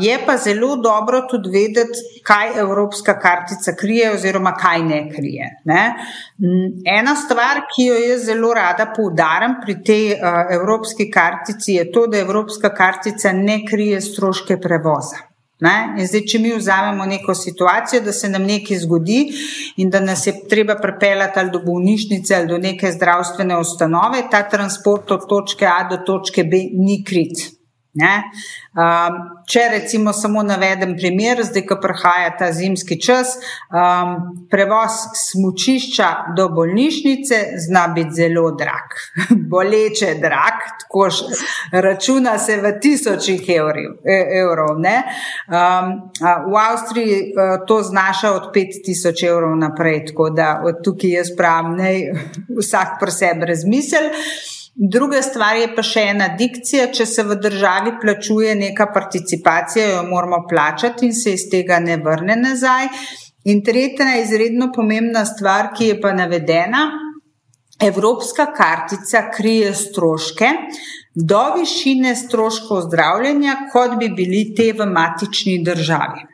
Je pa zelo dobro tudi vedeti, kaj evropska kartica krije, oziroma kaj ne krije. Ne? Ena stvar, ki jo jaz zelo rada poudarjam pri tej evropski kartici, je to, da evropska kartica ne krije stroške prevoza. Zdaj, če mi vzamemo neko situacijo, da se nam nekaj zgodi in da nas je treba pripeljati ali do bolnišnice ali do neke zdravstvene ustanove, ta transport od točke A do točke B ni krit. Um, če recimo samo navedem primer, zdaj, ko prihaja ta zimski čas, um, prevoz smočišča do bolnišnice zna biti zelo drag, boleče drag, tako računa se v tisočih evrov. E, evrov um, v Avstriji uh, to znaša od 5000 evrov naprej, tako da od tukaj jaz pravim, da vsak pri sebi razmisel. Druga stvar je pa še ena dikcija. Če se v državi plačuje neka participacija, jo moramo plačati in se iz tega ne vrne nazaj. In tretja izredno pomembna stvar, ki je pa navedena, Evropska kartica krije stroške do višine stroškov zdravljenja, kot bi bili te v matični državi.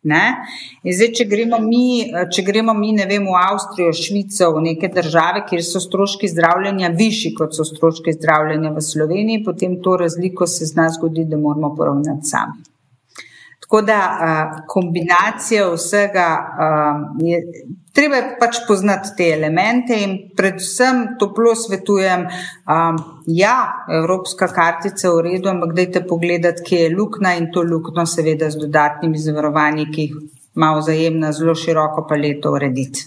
Zdaj, če gremo mi, če gremo mi vem, v Avstrijo, Švico, v neke države, kjer so stroški zdravljenja višji kot so stroški zdravljenja v Sloveniji, potem to razliko se z nas zgodi, da moramo poravnati sami. Tako da kombinacija vsega je. Treba je pač poznati te elemente in predvsem toplo svetujem, um, ja, evropska kartica v redu, ampak dajte pogledati, kje je luknja in to luknjo seveda z dodatnimi zavarovanji, ki jih ima vzajemna zelo široko paleto urediti.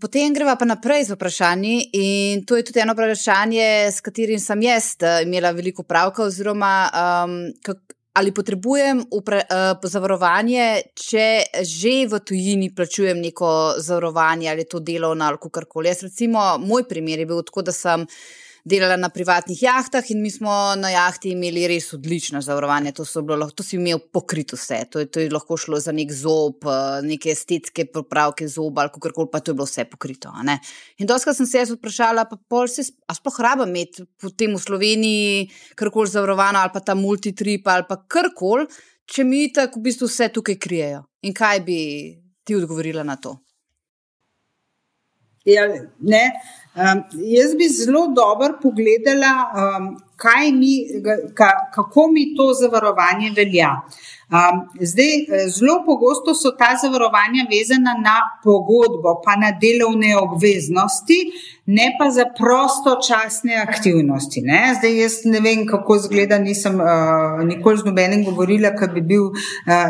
Potem greva pa naprej z vprašanji in to je tudi eno vprašanje, s katerim sem jaz eh, imela veliko pravka oziroma um, kako ali potrebujem upre, uh, zavarovanje, če že v tujini plačujem neko zavarovanje ali to delovno ali karkoli. Jaz, recimo, moj primer je bil tako, da sem delala na privatnih jahtah in mi smo na jahti imeli res odlično zavarovanje. To, bilo, to si imel pokrito vse. To je, to je lahko šlo za nek zob, eh, neke estetske popravke zoba ali kako koli, pa to je bilo vse pokrito. In doskrat sem se jaz vprašala, pa pol se, a sploh raba imeti potem v Sloveniji karkoli zavarovano ali pa ta multitrip ali pa karkoli, če mi tako v bistvu vse tukaj krijejo. In kaj bi ti odgovorila na to? Ja, ne, Um, jaz bi zelo dobro pogledala, um, mi, ka, kako mi to zavarovanje velja. Um, zdaj, zelo pogosto so ta zavarovanja vezana na pogodbo, pa na delovne obveznosti, ne pa za prostočasne aktivnosti. Ne? Zdaj, jaz ne vem, kako zgleda, nisem uh, nikoli z nobenim govorila, da bi bil uh,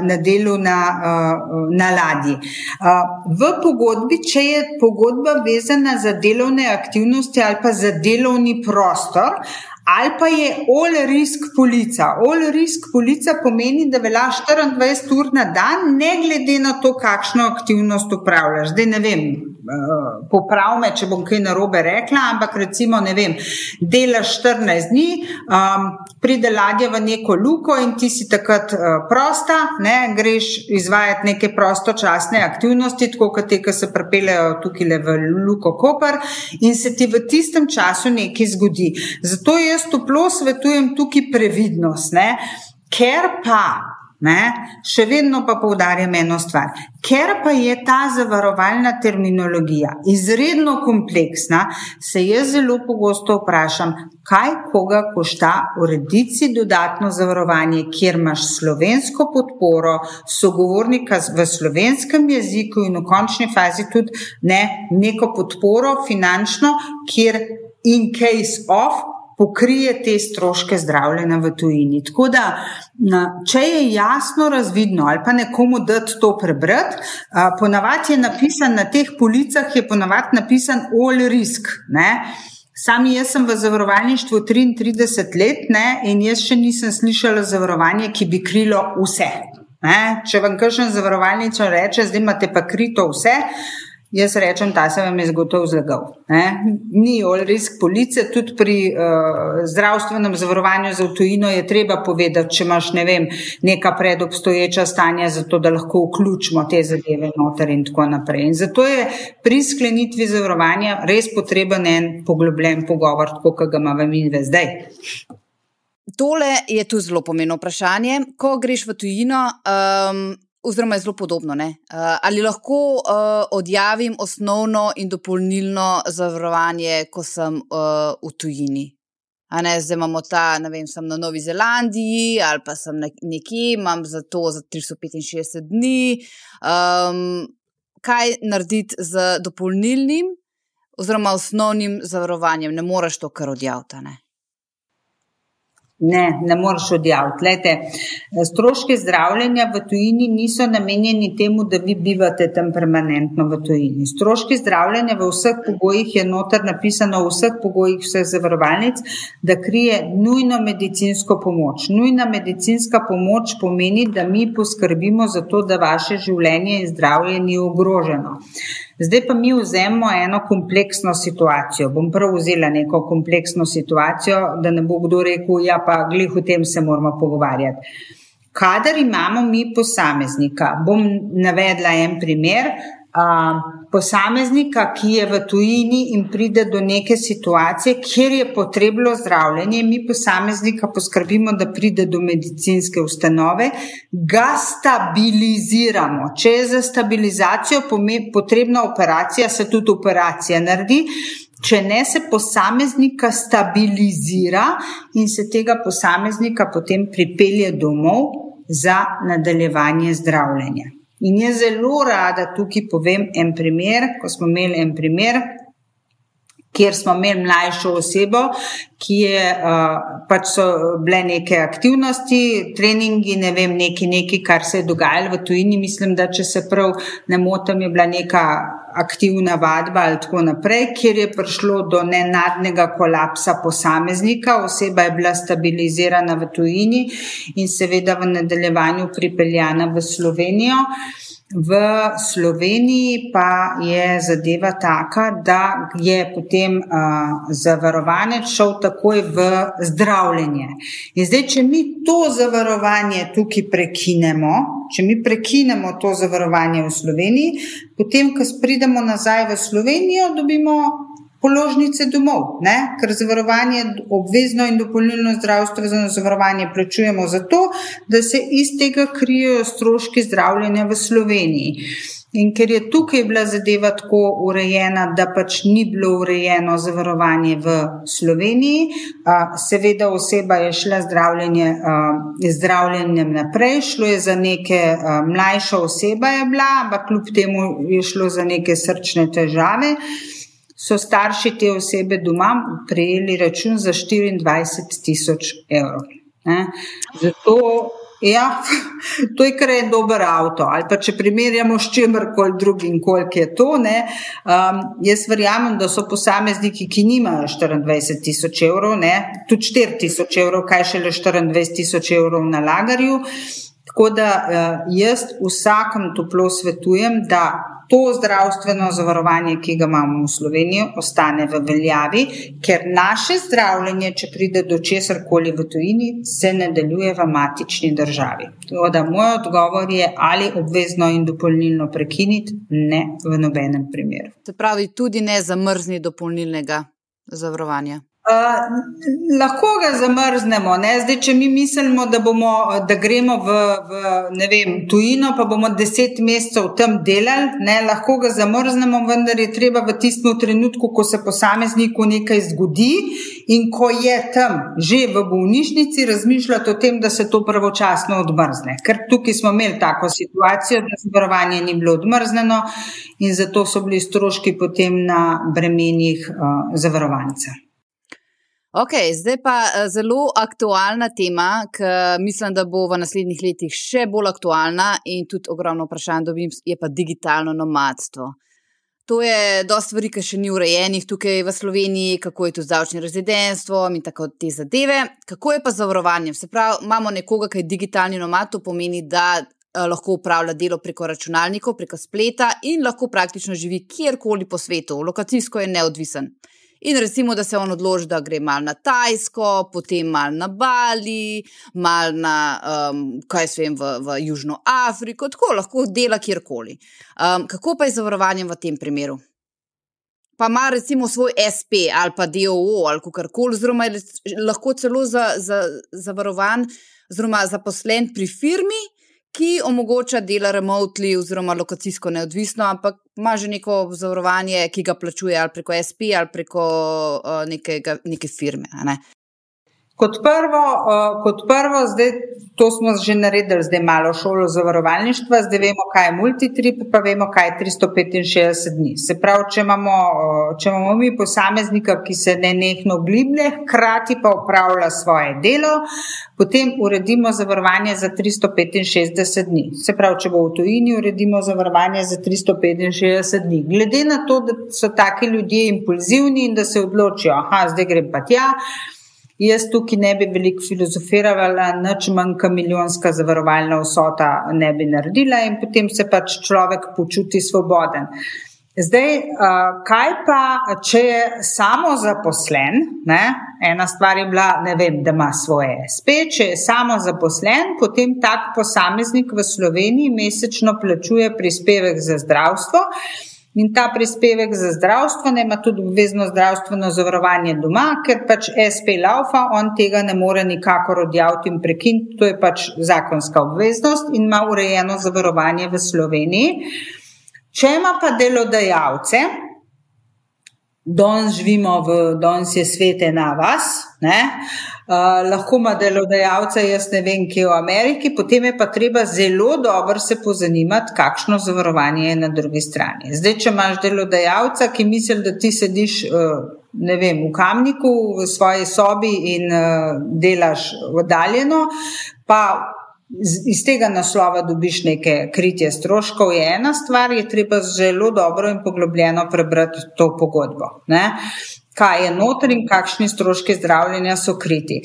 na delu na, uh, na ladji. Uh, v pogodbi, če je pogodba vezana za delovne aktivnosti ali pa za delovni prostor, ali pa je all risk polica. All risk polica pomeni, da velja 24 ur na dan, ne glede na to, kakšno aktivnost upravljaš. Zdaj ne vem, eh, poprav me, če bom kaj narobe rekla, ampak recimo, ne vem, delaš 14 dni, um, pride ladja v neko luko in ti si takrat uh, prosta, ne, greš izvajati neke prostočasne aktivnosti, tako kot te, ki se prepeljajo tukaj v luko Koper in se ti v tistem času nekaj zgodi. Zato jaz toplo svetujem tukaj previdnost, ne? ker pa. Ne? Še vedno pa poudarjam eno stvar. Ker pa je ta zavarovalna terminologija izredno kompleksna, se jaz zelo pogosto vprašam, kaj koga košta urediti dodatno zavarovanje, kjer imaš slovensko podporo, sogovornika v slovenskem jeziku in v končni fazi tudi ne, neko podporo finančno, kjer in case of pokrije te stroške zdravljenja v tujini. Tako da, če je jasno razvidno ali pa nekomu dati to prebrati, ponavadi je napisan na teh policah, je ponavadi napisan all risk. Ne? Sami jaz sem v zavarovalništvu 33 let ne? in jaz še nisem slišala zavarovanje, ki bi krilo vse. Ne? Če vam kakšen zavarovalnico reče, zdaj imate pa krito vse, Jaz rečem, ta se vam je zgotovo zlagal. Ne? Ni all risk police, tudi pri uh, zdravstvenem zavarovanju za tujino je treba povedati, če imaš ne vem, neka predobstoječa stanja, zato da lahko vključimo te zadeve noter in tako naprej. In zato je pri sklenitvi zavarovanja res potreben en poglobljen pogovor, tako kot ga imamo mi zdaj. Tole je tu zelo pomembno vprašanje. Ko greš v tujino, um, oziroma je zelo podobno. Uh, ali lahko uh, odjavim osnovno in dopolnilno zavarovanje, ko sem uh, v tujini? Ne, zdaj imamo ta, ne vem, sem na Novi Zelandiji ali pa sem nekje, imam za to za 365 dni. Um, kaj narediti z dopolnilnim oziroma osnovnim zavarovanjem? Ne moreš to kar odjaviti. Ne, ne moreš odjaviti. Lete, stroški zdravljenja v tujini niso namenjeni temu, da vi bivate tam permanentno v tujini. Stroški zdravljenja v vseh pogojih je noter napisano, v vseh pogojih vseh zavarovalnic, da krije nujno medicinsko pomoč. Nujna medicinska pomoč pomeni, da mi poskrbimo za to, da vaše življenje in zdravje ni ogroženo. Zdaj pa mi vzemimo eno kompleksno situacijo. Bom prav vzela neko kompleksno situacijo, da ne bo kdo rekel, ja, pa glih o tem se moramo pogovarjati. Kadar imamo mi posameznika, bom navedla en primer, posameznika, ki je v tujini in pride do neke situacije, kjer je potrebno zdravljenje, mi posameznika poskrbimo, da pride do medicinske ustanove, ga stabiliziramo. Če je za stabilizacijo potrebna operacija, se tudi operacija naredi. Če ne se posameznika stabilizira in se tega posameznika potem pripelje domov za nadaljevanje zdravljenja. In jaz zelo rada tukaj povem en primer, ko smo imeli en primer, kjer smo imeli mlajšo osebo, ki je pač so bile neke aktivnosti, treningi, ne vem, neki, neki, kar se je dogajalo v tujini. Mislim, da če se prav ne motim, je bila neka aktivna vadba ali tako naprej, kjer je prišlo do nenadnega kolapsa posameznika, oseba je bila stabilizirana v tujini in seveda v nadaljevanju pripeljana v Slovenijo. V Sloveniji pa je zadeva taka, da je potem uh, zavarovanec šel takoj v zdravljenje. In zdaj, če mi to zavarovanje tukaj prekinemo, če mi prekinemo to zavarovanje v Sloveniji, potem, ko pridemo nazaj v Slovenijo, dobimo položnice domov, ne? ker zavarovanje, obvezno in dopolnilno zdravstveno zavarovanje plačujemo zato, da se iz tega krijejo stroški zdravljenja v Sloveniji. In ker je tukaj bila zadeva tako urejena, da pač ni bilo urejeno zavarovanje v Sloveniji, seveda oseba je šla zdravljenje, zdravljenjem naprej, šlo je za neke mlajša oseba, je bila, ampak kljub temu je šlo za neke srčne težave so starši te osebe doma prejeli račun za 24 tisoč evrov. Zato, ja, to je kar en dober avto. Ali pa če primerjamo s čemkoli drugim, koliko je to. Um, jaz verjamem, da so posamezniki, ki nimajo 24 tisoč evrov, ne? tudi 4 tisoč evrov, kaj šele 24 tisoč evrov na lagarju. Tako da uh, jaz vsakem toplo svetujem, da to zdravstveno zavarovanje, ki ga imamo v Sloveniji, ostane v veljavi, ker naše zdravljenje, če pride do česar koli v tujini, se nadaljuje v matični državi. Da, moj odgovor je ali obvezno in dopolnilno prekiniti, ne v nobenem primeru. Se pravi, tudi ne zamrzni dopolnilnega zavarovanja lahko ga zamrznemo. Zdaj, če mi mislimo, da, bomo, da gremo v, v vem, tujino, pa bomo deset mesecev tam delali, ne, lahko ga zamrznemo, vendar je treba v tistem trenutku, ko se posamezniku nekaj zgodi in ko je tam že v bolnišnici, razmišljati o tem, da se to pravočasno odmrzne. Ker tukaj smo imeli tako situacijo, da zavarovanje ni bilo odmrzneno in zato so bili stroški potem na bremenih uh, zavarovanca. Ok, zdaj pa eh, zelo aktualna tema, ki mislim, da bo v naslednjih letih še bolj aktualna in tudi ogromno vprašanj dobim, je pa digitalno nomadstvo. To je dosta stvari, ki še ni urejenih tukaj v Sloveniji, kako je tu z davčnim rezidentstvom in tako te zadeve. Kako je pa z zavarovanjem? Se pravi, imamo nekoga, ki je digitalni nomad, to pomeni, da uh, lahko upravlja delo preko računalnikov, preko spleta in lahko praktično živi kjerkoli po svetu, lokacijsko je neodvisen. In recimo, da se on odloči, da gre mal na Tajsko, potem mal na Bali, mal na, um, kaj se vem, v, v Južno Afriko, tako lahko dela kjerkoli. Um, kako pa je zavarovanjem v tem primeru? Pa ima recimo svoj SP ali pa DOO ali karkoli, oziroma je lahko celo za, za, zavarovan, oziroma zaposlen pri firmi, ki omogoča delo remotely oziroma lokacijsko neodvisno, ampak ima že neko zavarovanje, ki ga plačuje ali preko SP ali preko uh, nekega, neke firme. Ne? Kot prvo, kot prvo, zdaj to smo že naredili, zdaj malo šolo zavarovalništva, zdaj vemo, kaj je multitrip, pa vemo, kaj je 365 dni. Se pravi, če imamo, če imamo mi posameznika, ki se ne nehno gliblje, hkrati pa upravlja svoje delo, potem uredimo zavarovanje za 365 dni. Se pravi, če bo v tujini, uredimo zavarovanje za 365 dni. Glede na to, da so taki ljudje impulzivni in da se odločijo, da zdaj grem pa tja. Jaz tukaj ne bi veliko filozofirala, nič manjka milijonska zavarovalna vsota ne bi naredila in potem se pač človek počuti svoboden. Zdaj, kaj pa, če je samo zaposlen, ne? ena stvar je bila, vem, da ima svoje SP, če je samo zaposlen, potem tak posameznik v Sloveniji mesečno plačuje prispevek za zdravstvo. In ta prispevek za zdravstvo ima tudi obvezno zdravstveno zavarovanje doma, ker pač SP laufa, on tega ne more nikakor odjaviti in prekiniti, to je pač zakonska obveznost in ima urejeno zavarovanje v Sloveniji. Če ima pa delodajalce, danes živimo v danes je svete na vas, ne? Uh, lahko ima delodajalce, jaz ne vem, kje v Ameriki, potem je pa treba zelo dobro se pozanimati, kakšno zavarovanje je na drugi strani. Zdaj, če imaš delodajalca, ki misli, da ti sediš uh, vem, v kamniku v svoji sobi in uh, delaš oddaljeno, pa iz tega naslova dobiš neke kritje stroškov, je ena stvar, je treba zelo dobro in poglobljeno prebrati to pogodbo. Ne? Kaj je noter in kakšni stroški zdravljenja so kriti.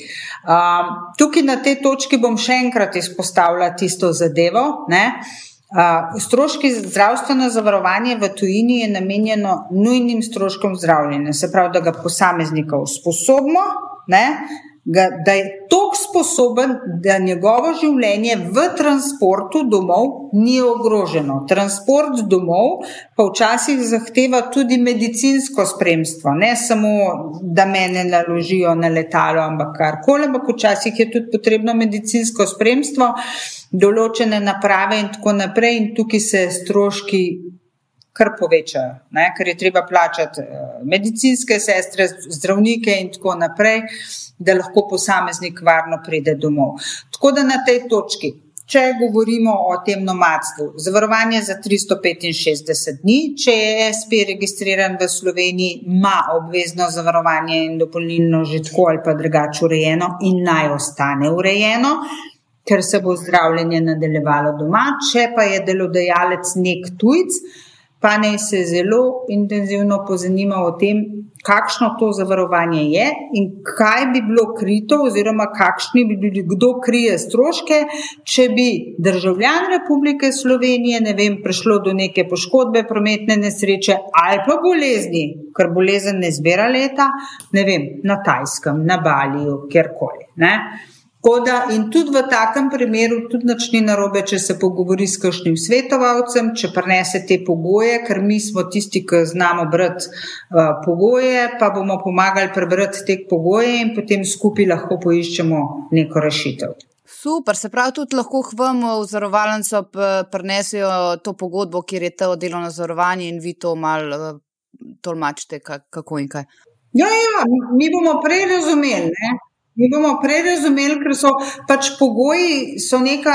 Um, tukaj na tej točki bom še enkrat izpostavila tisto zadevo. Uh, stroški zdravstveno zavarovanje v tujini je namenjeno nujnim stroškom zdravljenja, se pravi, da ga posameznika usposobimo, ga, da je tako sposoben, da njegovo življenje v transportu domov ni ogroženo. Transport domov pa včasih zahteva tudi medicinsko spremstvo, ne samo, da me ne naložijo na letalo, ampak karkoli, ampak včasih je tudi potrebno medicinsko spremstvo, določene naprave in tako naprej, in tukaj se stroški kar povečajo, ne? ker je treba plačati eh, medicinske sestre, zdravnike in tako naprej, da lahko posameznik varno pride domov. Tako da na tej točki. Če govorimo o tem nomadstvu, zavarovanje za 365 dni, če je SP registriran v Sloveniji, ima obvezno zavarovanje in dopolnilno že tako ali pa drugače urejeno in naj ostane urejeno, ker se bo zdravljenje nadaljevalo doma. Če pa je delodajalec nek tujc, pa naj se zelo intenzivno pozanima o tem, kakšno to zavarovanje je in kaj bi bilo krito, oziroma kakšni bi bili, kdo krije stroške, če bi državljan Republike Slovenije, ne vem, prišlo do neke poškodbe, prometne nesreče ali pa bolezni, ker bolezen ne zbira leta, ne vem, na Tajskem, na Baliju, kjerkoli. Da, in tudi v takem primeru, tudi ni narobe, če se pogovori s kakšnim svetovalcem, če prenese te pogoje, ker mi smo tisti, ki znamo brati uh, pogoje, pa bomo pomagali prebrati te pogoje in potem skupaj lahko poiščemo neko rešitev. Super, se pravi, tudi lahko k vam v zarovalnico prenesejo to pogodbo, kjer je to delovno zarovanje in vi to malo uh, tolmačite, kako in kaj. Ja, ja, mi bomo prej razumeli. Ne? Mi bomo prej razumeli, ker so pač pogoji, so neka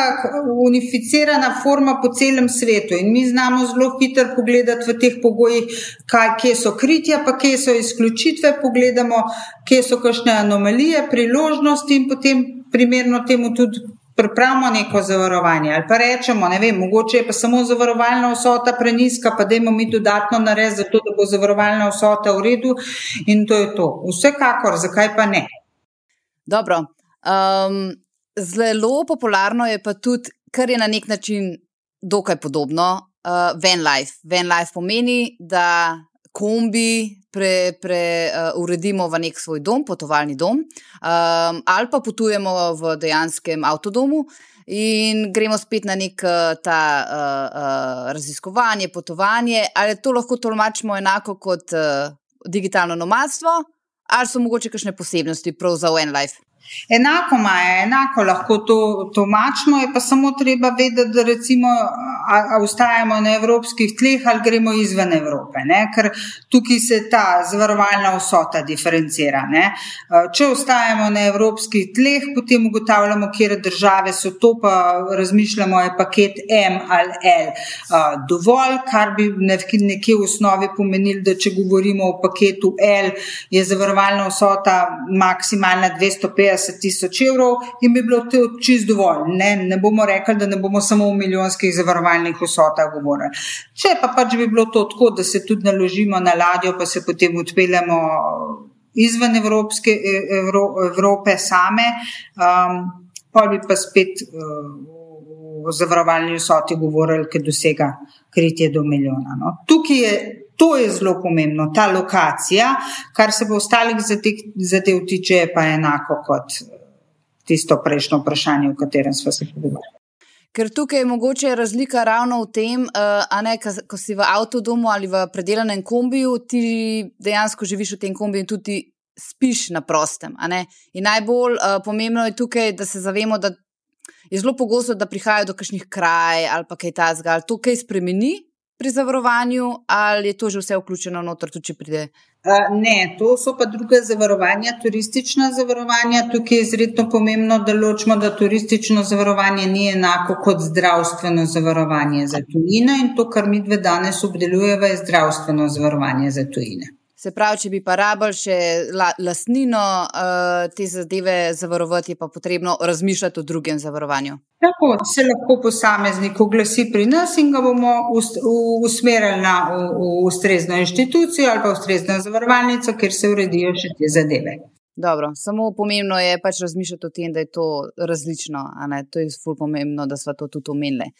unificirana forma po celem svetu in mi znamo zelo hitro pogledati v teh pogojih, kaj, kje so kritja, pa kje so izključitve, pogledamo, kje so kakšne anomalije, priložnosti in potem primerno temu tudi. Pripravimo neko zavarovanje, ali pa rečemo, ne vem, mogoče je pa samo zavarovalna vsota preniska, pa dajmo mi dodatno narediti, zato da bo zavarovalna vsota v redu, in to je to. Vsekakor, zakaj pa ne? Dobro. Um, zelo popularno je pa tudi kar je na nek način dokaj podobno. Uh, van life. Van life pomeni, da kombi pre, pre, uh, uredimo v nek svoj dom, potovalni dom, um, ali pa potujemo v dejanskem avtodomu in gremo spet na nek uh, ta uh, uh, raziskovanje, potovanje. Ali to lahko tolmačimo enako kot uh, digitalno nomadstvo, ali so mogoče kakšne posebnosti prav za OneLife? Enako ima, enako lahko to tolmačimo, je pa samo treba vedeti, da recimo ostajamo na evropskih tleh ali gremo izven Evrope, ne? ker tukaj se ta zavarovalna vsota diferencira. Ne? Če ostajamo na evropskih tleh, potem ugotavljamo, kje države so to, pa razmišljamo, je paket M ali L dovolj, kar bi nekje v osnovi pomenili, da če govorimo o paketu L, je zavarovalna vsota maksimalna 250. 50 tisoč evrov in bi bilo to čist dovolj. Ne, ne bomo rekli, da ne bomo samo v milijonskih zavarovalnih vsotah govorili. Če pa pač bi bilo to tako, da se tudi naložimo na ladjo, pa se potem odpeljemo izven Evropske, Evro, Evrope same, um, pa bi pa spet uh, v zavarovalni vsoti govorili, ker dosega kritje do milijona. No. Tukaj je To je zelo pomembno, ta lokacija, kar se bo ostalih zadev tiče, pa je enako kot tisto prejšnjo vprašanje, o katerem smo se pogovarjali. Ker tukaj je mogoče razlika ravno v tem, uh, ne, ko si v avtodomu ali v predelanem kombiju, ti dejansko živiš v tem kombiju in tudi spiš na prostem. In najbolj uh, pomembno je tukaj, da se zavemo, da je zelo pogosto, da prihajajo do kakšnih kraj ali pa kaj tasga. Ali to kaj spremeni pri zavarovanju, ali je to že vse vključeno noter, tudi če pride? Ne, to so pa druge zavarovanja, turistična zavarovanja. Tukaj je izredno pomembno, da ločimo, da turistično zavarovanje ni enako kot zdravstveno zavarovanje za tujine in to, kar mi dve danes obdelujemo, je zdravstveno zavarovanje za tujine. Se pravi, če bi pa rabljali še la, lastnino uh, te zadeve zavarovati, je pa potrebno razmišljati o drugem zavarovanju. Tako se lahko posameznik oglasi pri nas in ga bomo usmerili na ustrezno inštitucijo ali pa ustrezno zavarovalnico, kjer se uredijo še te zadeve. Dobro, samo pomembno je pač razmišljati o tem, da je to različno. To je zelo pomembno, da smo to tudi omenili.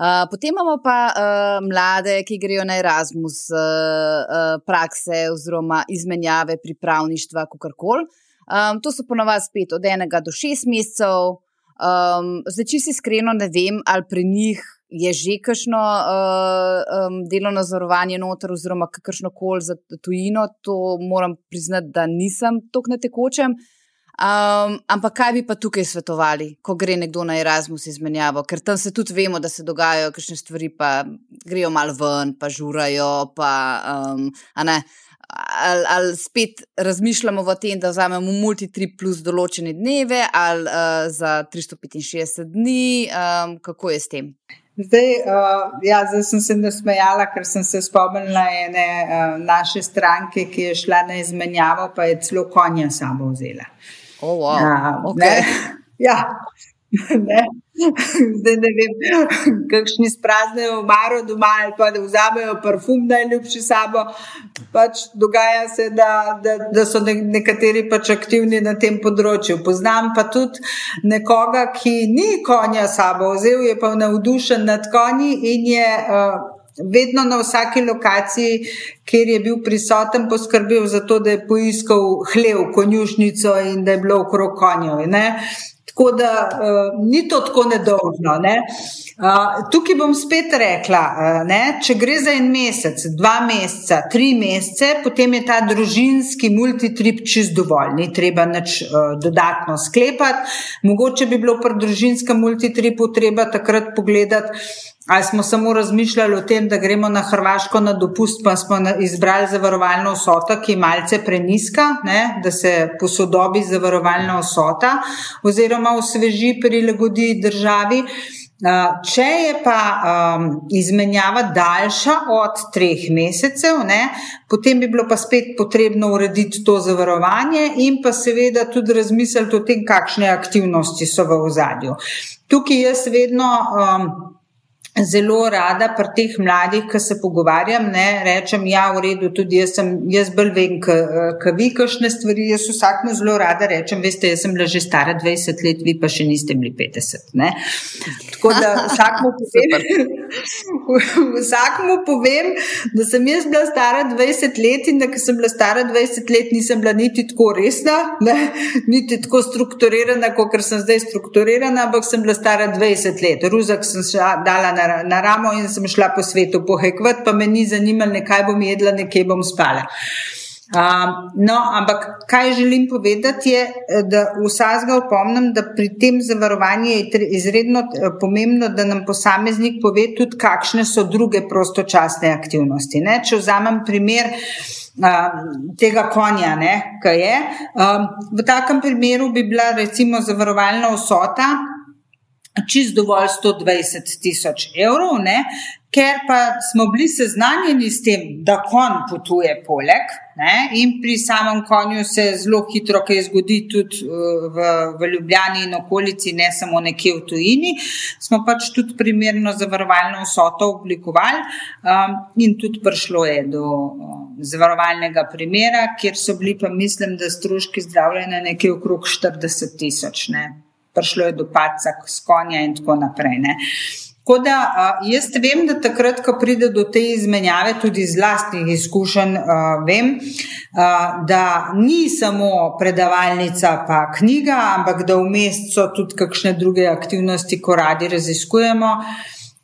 Uh, potem imamo pa uh, mlade, ki grejo na Erasmus, uh, uh, prakse oziroma izmenjave pripravništva, kako koli. Um, to so ponovadi spet od enega do šest mesecev. Um, zdaj, če si iskreno, ne vem, ali pri njih je že kakšno uh, um, delovno zavarovanje noter, oziroma kakršno koli za tujino. To moram priznati, da nisem tako na tekočem. Uh, Um, ampak kaj bi pa tukaj svetovali, ko gre nekdo na Erasmus izmenjavo, ker tam se tudi vemo, da se dogajajo kakšne stvari, pa grejo malo ven, pa žurajo. Pa, um, ali, ali spet razmišljamo o tem, da vzamemo multitrip plus določene dneve, ali uh, za 365 dni, um, kako je s tem? Zdaj, uh, ja, zdaj sem se nasmejala, ker sem se spomnila ene uh, naše stranke, ki je šla na izmenjavo, pa je celo konja samo vzela. Oh, wow. ja, okay. ja. Ne? Zdaj ne vem, kakšni spraznejo omaro doma ali pa da vzamejo parfum najljubši sabo. Pač dogaja se, da, da, da so nekateri pač aktivni na tem področju. Poznam pa tudi nekoga, ki ni konja sabo vzel, je pa navdušen nad konji in je. Uh, vedno na vsaki lokaciji, kjer je bil prisoten, poskrbel za to, da je poiskal hlev, konjušnico in da je bilo okrog konjev. Tako da uh, ni to tako nedolžno. Ne? Uh, tukaj bom spet rekla, uh, ne? če gre za en mesec, dva meseca, tri mesece, potem je ta družinski multitrip čist dovolj, ni treba nič uh, dodatno sklepati. Mogoče bi bilo pri družinskem multitripu treba takrat pogledati. Ali smo samo razmišljali o tem, da gremo na Hrvaško na dopust, pa smo izbrali zavarovalno vsoto, ki je malce preniska, ne, da se posodobi zavarovalna vsota oziroma osveži, prilagodi državi. Če je pa um, izmenjava daljša od treh mesecev, ne, potem bi bilo pa spet potrebno urediti to zavarovanje in pa seveda tudi razmisliti o tem, kakšne aktivnosti so v ozadju. Tukaj jaz vedno. Um, zelo rada pri teh mladih, ki se pogovarjam, ne, rečem, ja, v redu, tudi jaz sem, jaz bolj vem, kaj vi kašne stvari, jaz vsakmu zelo rada rečem, veste, jaz sem bila že stara 20 let, vi pa še niste bili 50. Ne. Tako da vsakmu povem, vsakmu povem, da sem jaz bila stara 20 let in da sem bila stara 20 let, nisem bila niti tako resna, ne, niti tako strukturirana, kot sem zdaj strukturirana, ampak sem bila stara 20 let. Ruzak sem dala na na, na ramo in sem šla po svetu pohekvat, pa me ni zanimalo, kaj bom jedla, nekje bom spala. Um, no, ampak kaj želim povedati, je, da vsega opomnim, da pri tem zavarovanju je izredno eh, pomembno, da nam posameznik pove tudi, kakšne so druge prostočasne aktivnosti. Ne? Če vzamem primer uh, tega konja, kaj je. Um, v takem primeru bi bila recimo zavarovalna vsota čist dovolj 120 tisoč evrov, ne? ker pa smo bili seznanjeni s tem, da konj potuje poleg ne? in pri samem konju se zelo hitro kaj zgodi tudi uh, v, v Ljubljani in okolici, ne samo nekje v tujini, smo pač tudi primerno zavarovalno vsoto oblikovali um, in tudi prišlo je do um, zavarovalnega primera, kjer so bili pa mislim, da stroški zdravljenja nekje okrog 40 tisoč prišlo je do paca s konja in tako naprej. Ne. Tako da jaz vem, da takrat, ko pride do te izmenjave, tudi iz vlastnih izkušenj, vem, da ni samo predavalnica, pa knjiga, ampak da vmes so tudi kakšne druge aktivnosti, ko radi raziskujemo.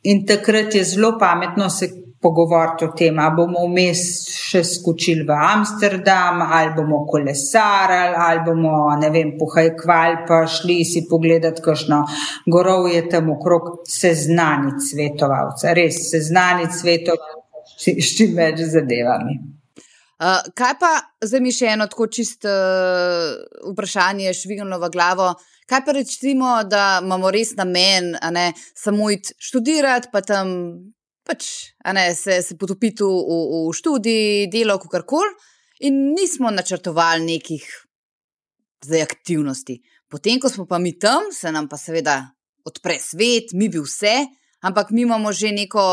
In takrat je zelo pametno se pogovoriti o tem, ali bomo vmes še skočili v Amsterdam, ali bomo kolesarili, ali bomo, ne vem, pohajkvali, pa šli si pogledati, kakšno gorov je tam okrog, seznaniti svetovalca, res seznaniti svetovalca s čim več zadevami. Uh, kaj pa za mi še eno tako čisto uh, vprašanje, švigano v glavo? Kaj pa rečemo, da imamo res namen, ne samo iti študirati, pa tam pač ne, se, se potopiti v, v, v študij, delo, kar koli, in nismo načrtovali nekih zdaj aktivnosti. Potem, ko smo pa mi tam, se nam pa seveda odpre svet, mi bi vse. Ampak mi imamo že neko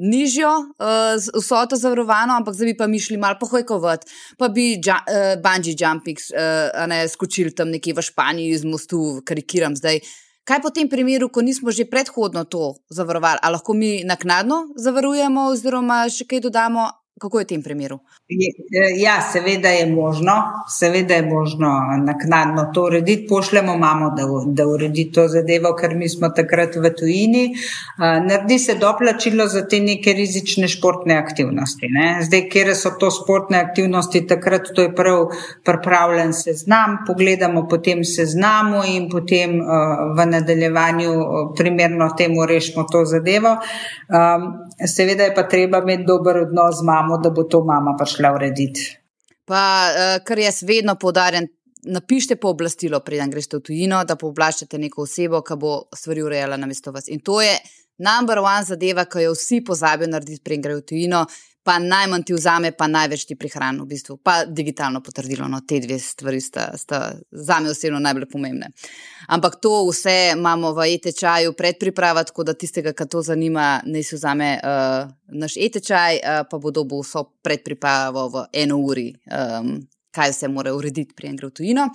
nižjo uh, vsoto zavarovano, ampak zdaj bi pa mi šli malo pohojkovati, pa bi uh, bungee jumping uh, ne, skočili tam nekje v Španiji iz mostu, karikiram zdaj. Uh, Kaj po tem primeru, ko nismo že predhodno to zavarovali, ali lahko mi naknadno zavarujemo, oziroma še kaj dodamo, Kako je v tem primeru? E, ja, seveda je možno, seveda je možno naknadno to urediti. Pošljemo mamo, da, da uredi to zadevo, ker mi smo takrat v tujini. Naredi se doplačilo za te neke rizične športne aktivnosti. Ne? Zdaj, kje so to športne aktivnosti, takrat to je prav pripravljen seznam, pogledamo potem seznamu in potem v nadaljevanju primerno temu rešimo to zadevo. Seveda je pa treba imeti dober odnos z mamo, da bo to mama prišla urediti. Pa, uh, kar jaz vedno poudarjam, napišite pooblastilo, preden greste v tujino, da pooblaščate neko osebo, ki bo stvari urejala na mesto vas. In to je number one zadeva, ki jo vsi pozabijo narediti, preden grejo v tujino pa najmanj ti vzame, pa največ ti prihrani, v bistvu. pa digitalno potrdilo. No, te dve stvari sta, sta za me osebno najbolj pomembne. Ampak to vse imamo v e-tečaju predpriprava, tako da tistega, ki to zanima, naj si vzame uh, naš e-tečaj, uh, pa bo dobil vso predpripravo v eno uri. Um, Kaj se mora urediti, prijem gre v tujino.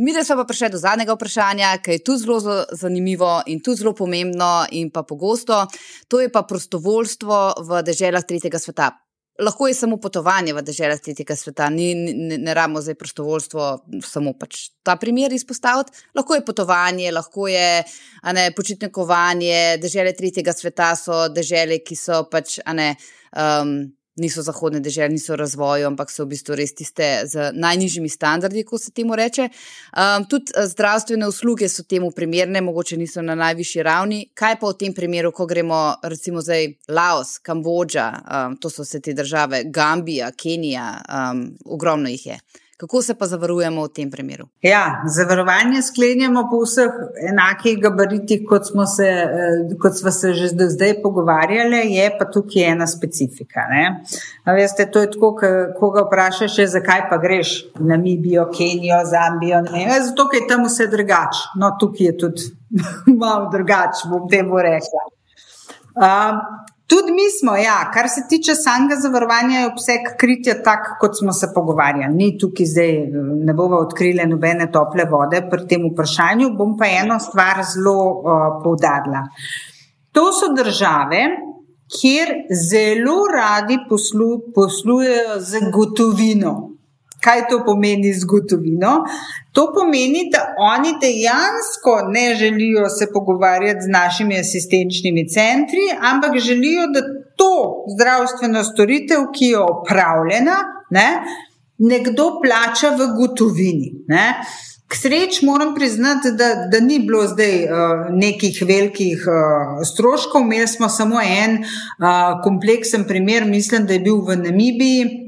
Mi, smo pa prišli do zadnjega vprašanja, ki je tudi zelo zanimivo in tudi zelo pomembno, in pa pogosto, to je pa prostovoljstvo v državah tretjega sveta lahko je samo potovanje v državah tretjega sveta, ni, ne, ne rabimo zdaj prostovoljstvo, samo pač ta primer izpostaviti. Lahko je potovanje, lahko je ne, počitnikovanje, države tretjega sveta so države, ki so pač ne. Um, niso zahodne države, niso v razvoju, ampak so v bistvu res tiste z najnižjimi standardi, kot se temu reče. Um, tudi eh, zdravstvene usluge so temu primerne, mogoče niso na najvišji ravni. Kaj pa v tem primeru, ko gremo recimo zdaj Laos, Kambodža, um, to so vse te države, Gambija, Kenija, um, ogromno jih je. Kako se pa zavarujemo v tem primeru? Ja, zavarovanje sklenjamo po vseh enakih gabaritih, kot smo se, eh, kot smo se že do zdaj pogovarjali, je pa tukaj ena specifika. Veste, to je tako, ko ga vprašaš, zakaj pa greš na Namibijo, Kenijo, Zambijo. Ja, zato, ker je tam vse drugače. No, tukaj je tudi malo drugače, bom temu rekla. Uh, Tudi mi smo, ja, kar se tiče samega zavarovanja, je obseg kritja tak, kot smo se pogovarjali. Ni tukaj zdaj, ne bomo odkrili nobene tople vode pri tem vprašanju. Bom pa eno stvar zelo uh, poudarila. To so države, kjer zelo radi poslu, poslujejo z gotovino. Kaj to pomeni z gotovino? To pomeni, da oni dejansko ne želijo se pogovarjati z našimi asistenčnimi centri, ampak želijo, da to zdravstveno storitev, ki je opravljena, ne, nekdo plača v gotovini. Ne. K sreči moram priznati, da, da ni bilo zdaj uh, nekih velikih uh, stroškov. Imeli smo samo en uh, kompleksen primer, mislim, da je bil v Namibiji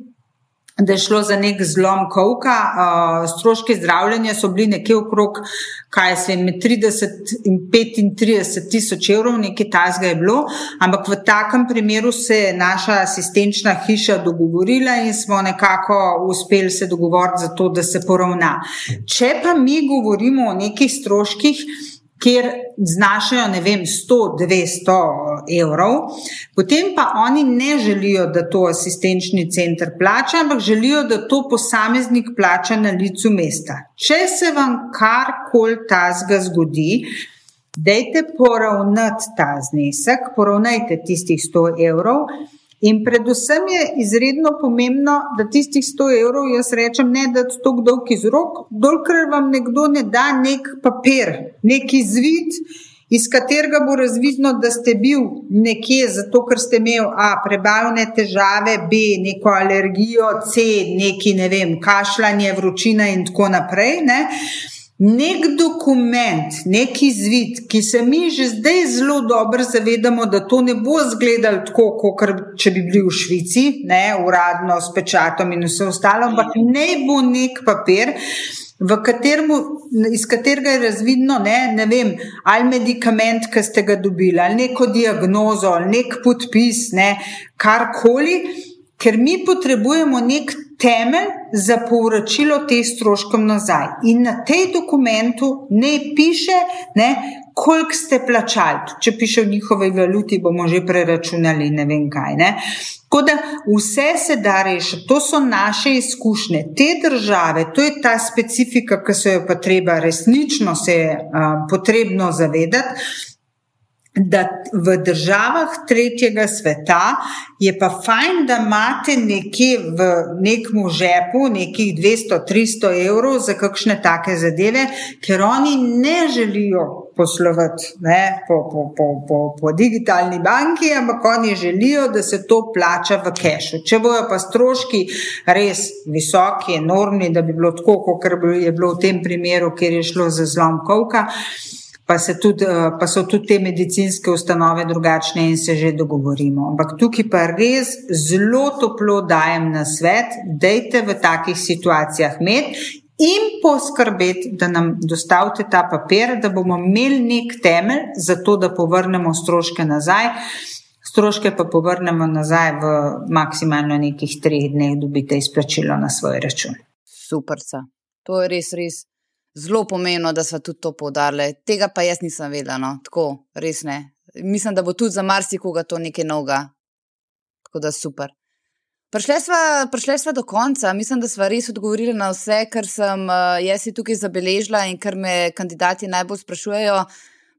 da je šlo za nek zlom kovka. Stroški zdravljenja so bili nekje okrog, kaj se jim je 30 in 35 tisoč evrov, nekaj tasga je bilo, ampak v takem primeru se je naša asistenčna hiša dogovorila in smo nekako uspeli se dogovoriti za to, da se poravna. Če pa mi govorimo o nekih stroških, kjer znašajo, ne vem, 100-200 evrov, potem pa oni ne želijo, da to asistenčni center plača, ampak želijo, da to posameznik plača na licu mesta. Če se vam karkoli tazga zgodi, dajte poravnati ta znesek, poravnajte tistih 100 evrov. In predvsem je izredno pomembno, da tistih 100 evrov, jaz rečem, ne da to kdo iz rok, dokler vam nekdo ne da nek papir, neki zvid, iz katerega bo razvidno, da ste bil nekje zato, ker ste imeli A, prebavne težave, B, neko alergijo, C, neki ne vem, kašljanje, vročina in tako naprej. Ne? nek dokument, neki zvid, ki se mi že zdaj zelo dobro zavedamo, da to ne bo izgledalo tako, kot če bi bili v Švici, ne, uradno s pečatom in vse ostalo, ampak ne bo nek papir. Katermu, iz katerega je razvidno, ne, ne vem, ali medikament, ki ste ga dobili, ali neko diagnozo, ali nek podpis, ne, karkoli, ker mi potrebujemo nek temelj za povračilo teh stroškov nazaj. In na tej dokumentu ne piše, ne, koliko ste plačali. Če piše v njihovi valuti, bomo že preračunali ne vem kaj. Ne. Tako da vse se da rešiti, to so naše izkušnje, te države, to je ta specifika, ki se jo pa treba resnično se je uh, potrebno zavedati da v državah tretjega sveta je pa fajn, da imate nekje v nekem žepu nekih 200-300 evrov za kakšne take zadeve, ker oni ne želijo poslovati ne, po, po, po, po, po digitalni banki, ampak oni želijo, da se to plača v kešu. Če bojo pa stroški res visoki, enormni, da bi bilo tako, kot je bilo v tem primeru, kjer je šlo za zlom kovka pa, tudi, eh, pa so tudi te medicinske ustanove drugačne in se že dogovorimo. Ampak tukaj pa res zelo toplo dajem na svet, dejte v takih situacijah med. In poskrbeti, da nam dostavite ta papir, da bomo imeli nek temelj za to, da povrnemo stroške nazaj. Stroške pa povrnemo nazaj v maksimalno nekih treh dneh, dobite izplačilo na svoj račun. Super, to je res, res zelo pomembno, da so tudi to poudarili. Tega pa jaz nisem vedela, no. tako res ne. Mislim, da bo tudi za marsikoga to nekaj novega. Tako da super. Prišli smo do konca, mislim, da smo res odgovorili na vse, kar sem uh, jaz tukaj zabeležila in kar me kandidati najbolj sprašujejo.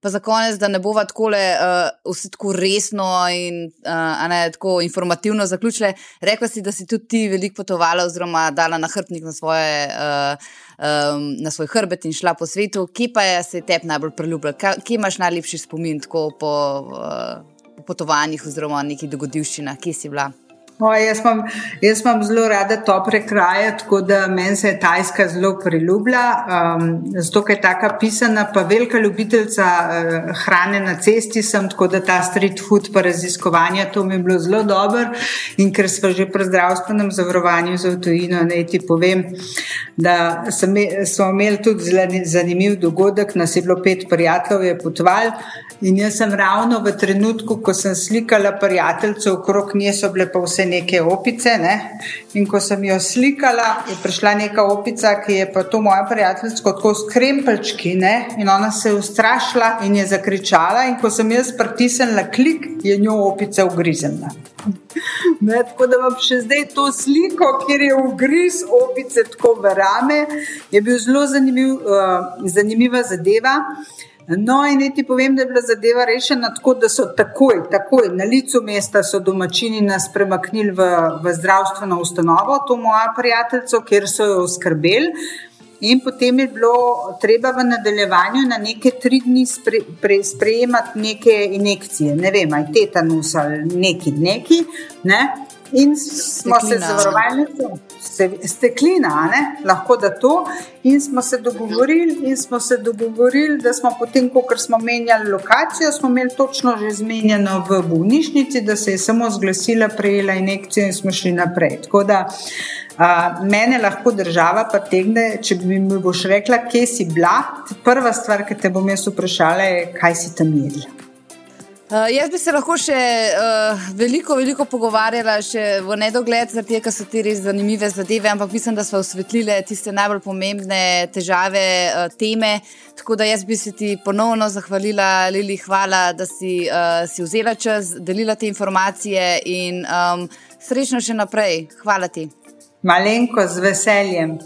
Pa za konec, da ne bova tako uh, vse tako resno in uh, ne, tako informativno zaključile. Rekla si, da si tudi ti veliko potovala, oziroma dala na hrbtnik na svoje. Uh, um, na svoj hrbet in šla po svetu. Kje pa je se tebi najbolj priljubila, kje imaš najlepši spomin po, uh, po potovanjih oziroma nekih dogodivščinah, kje si bila? O, jaz, imam, jaz imam zelo rada tople kraje, tako da meni se je Tajska zelo priljubila. Um, zato, ker je tako pisana, pa velika ljubiteljca uh, hrane na cesti sem, tako da ta street food pa raziskovanje, to mi je bilo zelo dobro. In ker smo že pri zdravstvenem zavarovanju za avtojino, naj ti povem, da smo imeli tudi zanimiv dogodek, nas je bilo pet prijateljev, je potval. In jaz sem ravno v trenutku, ko sem slikala prijateljice okrog nje, so bile pa vse neke opice. Ne? In ko sem jo slikala, je prišla neka opica, ki je pa to moja prijateljica, tako s krempelčki. Ne? In ona se je ustrašila in je zakričala. In ko sem jaz pritisnila klik, je njo opica ugriznila. Ne, tako da vam še zdaj to sliko, kjer je ugriz opice tako v rame, je bil zelo zanimiv, uh, zanimiva zadeva. No, in ti povem, da je bila zadeva rešena tako, da so takoj, takoj na licu mesta domačini nas premaknili v, v zdravstveno ustanovo, to moja prijateljica, kjer so jo oskrbeli. In potem je bilo treba v nadaljevanju na neke tri dni spre, pre, sprejemati neke injekcije, ne vem, aj tetanus ali neki, neki. Ne? In smo steklina. se zavarovali, steklina, ne? lahko da to. In smo se dogovorili, in smo se dogovorili, da smo potem, ko smo menjali lokacijo, smo imeli točno že zmenjeno v bolnišnici, da se je samo zglasila, prejela injekcijo in smo šli naprej. Tako da a, mene lahko država pretegne, če bi mi boš rekla, kje si bila. Prva stvar, ki te bom jaz vprašala, je, kaj si tam jedla. Uh, jaz bi se lahko še uh, veliko, veliko pogovarjala, še v nedogled, zaradi tega, ker so ti res zanimive zadeve, ampak mislim, da smo osvetlili tiste najbolj pomembne težave, uh, teme. Tako da jaz bi se ti ponovno zahvalila, Lili, hvala, da si, uh, si vzela čas, delila te informacije in um, srečno še naprej. Hvala ti. Malenko z veseljem.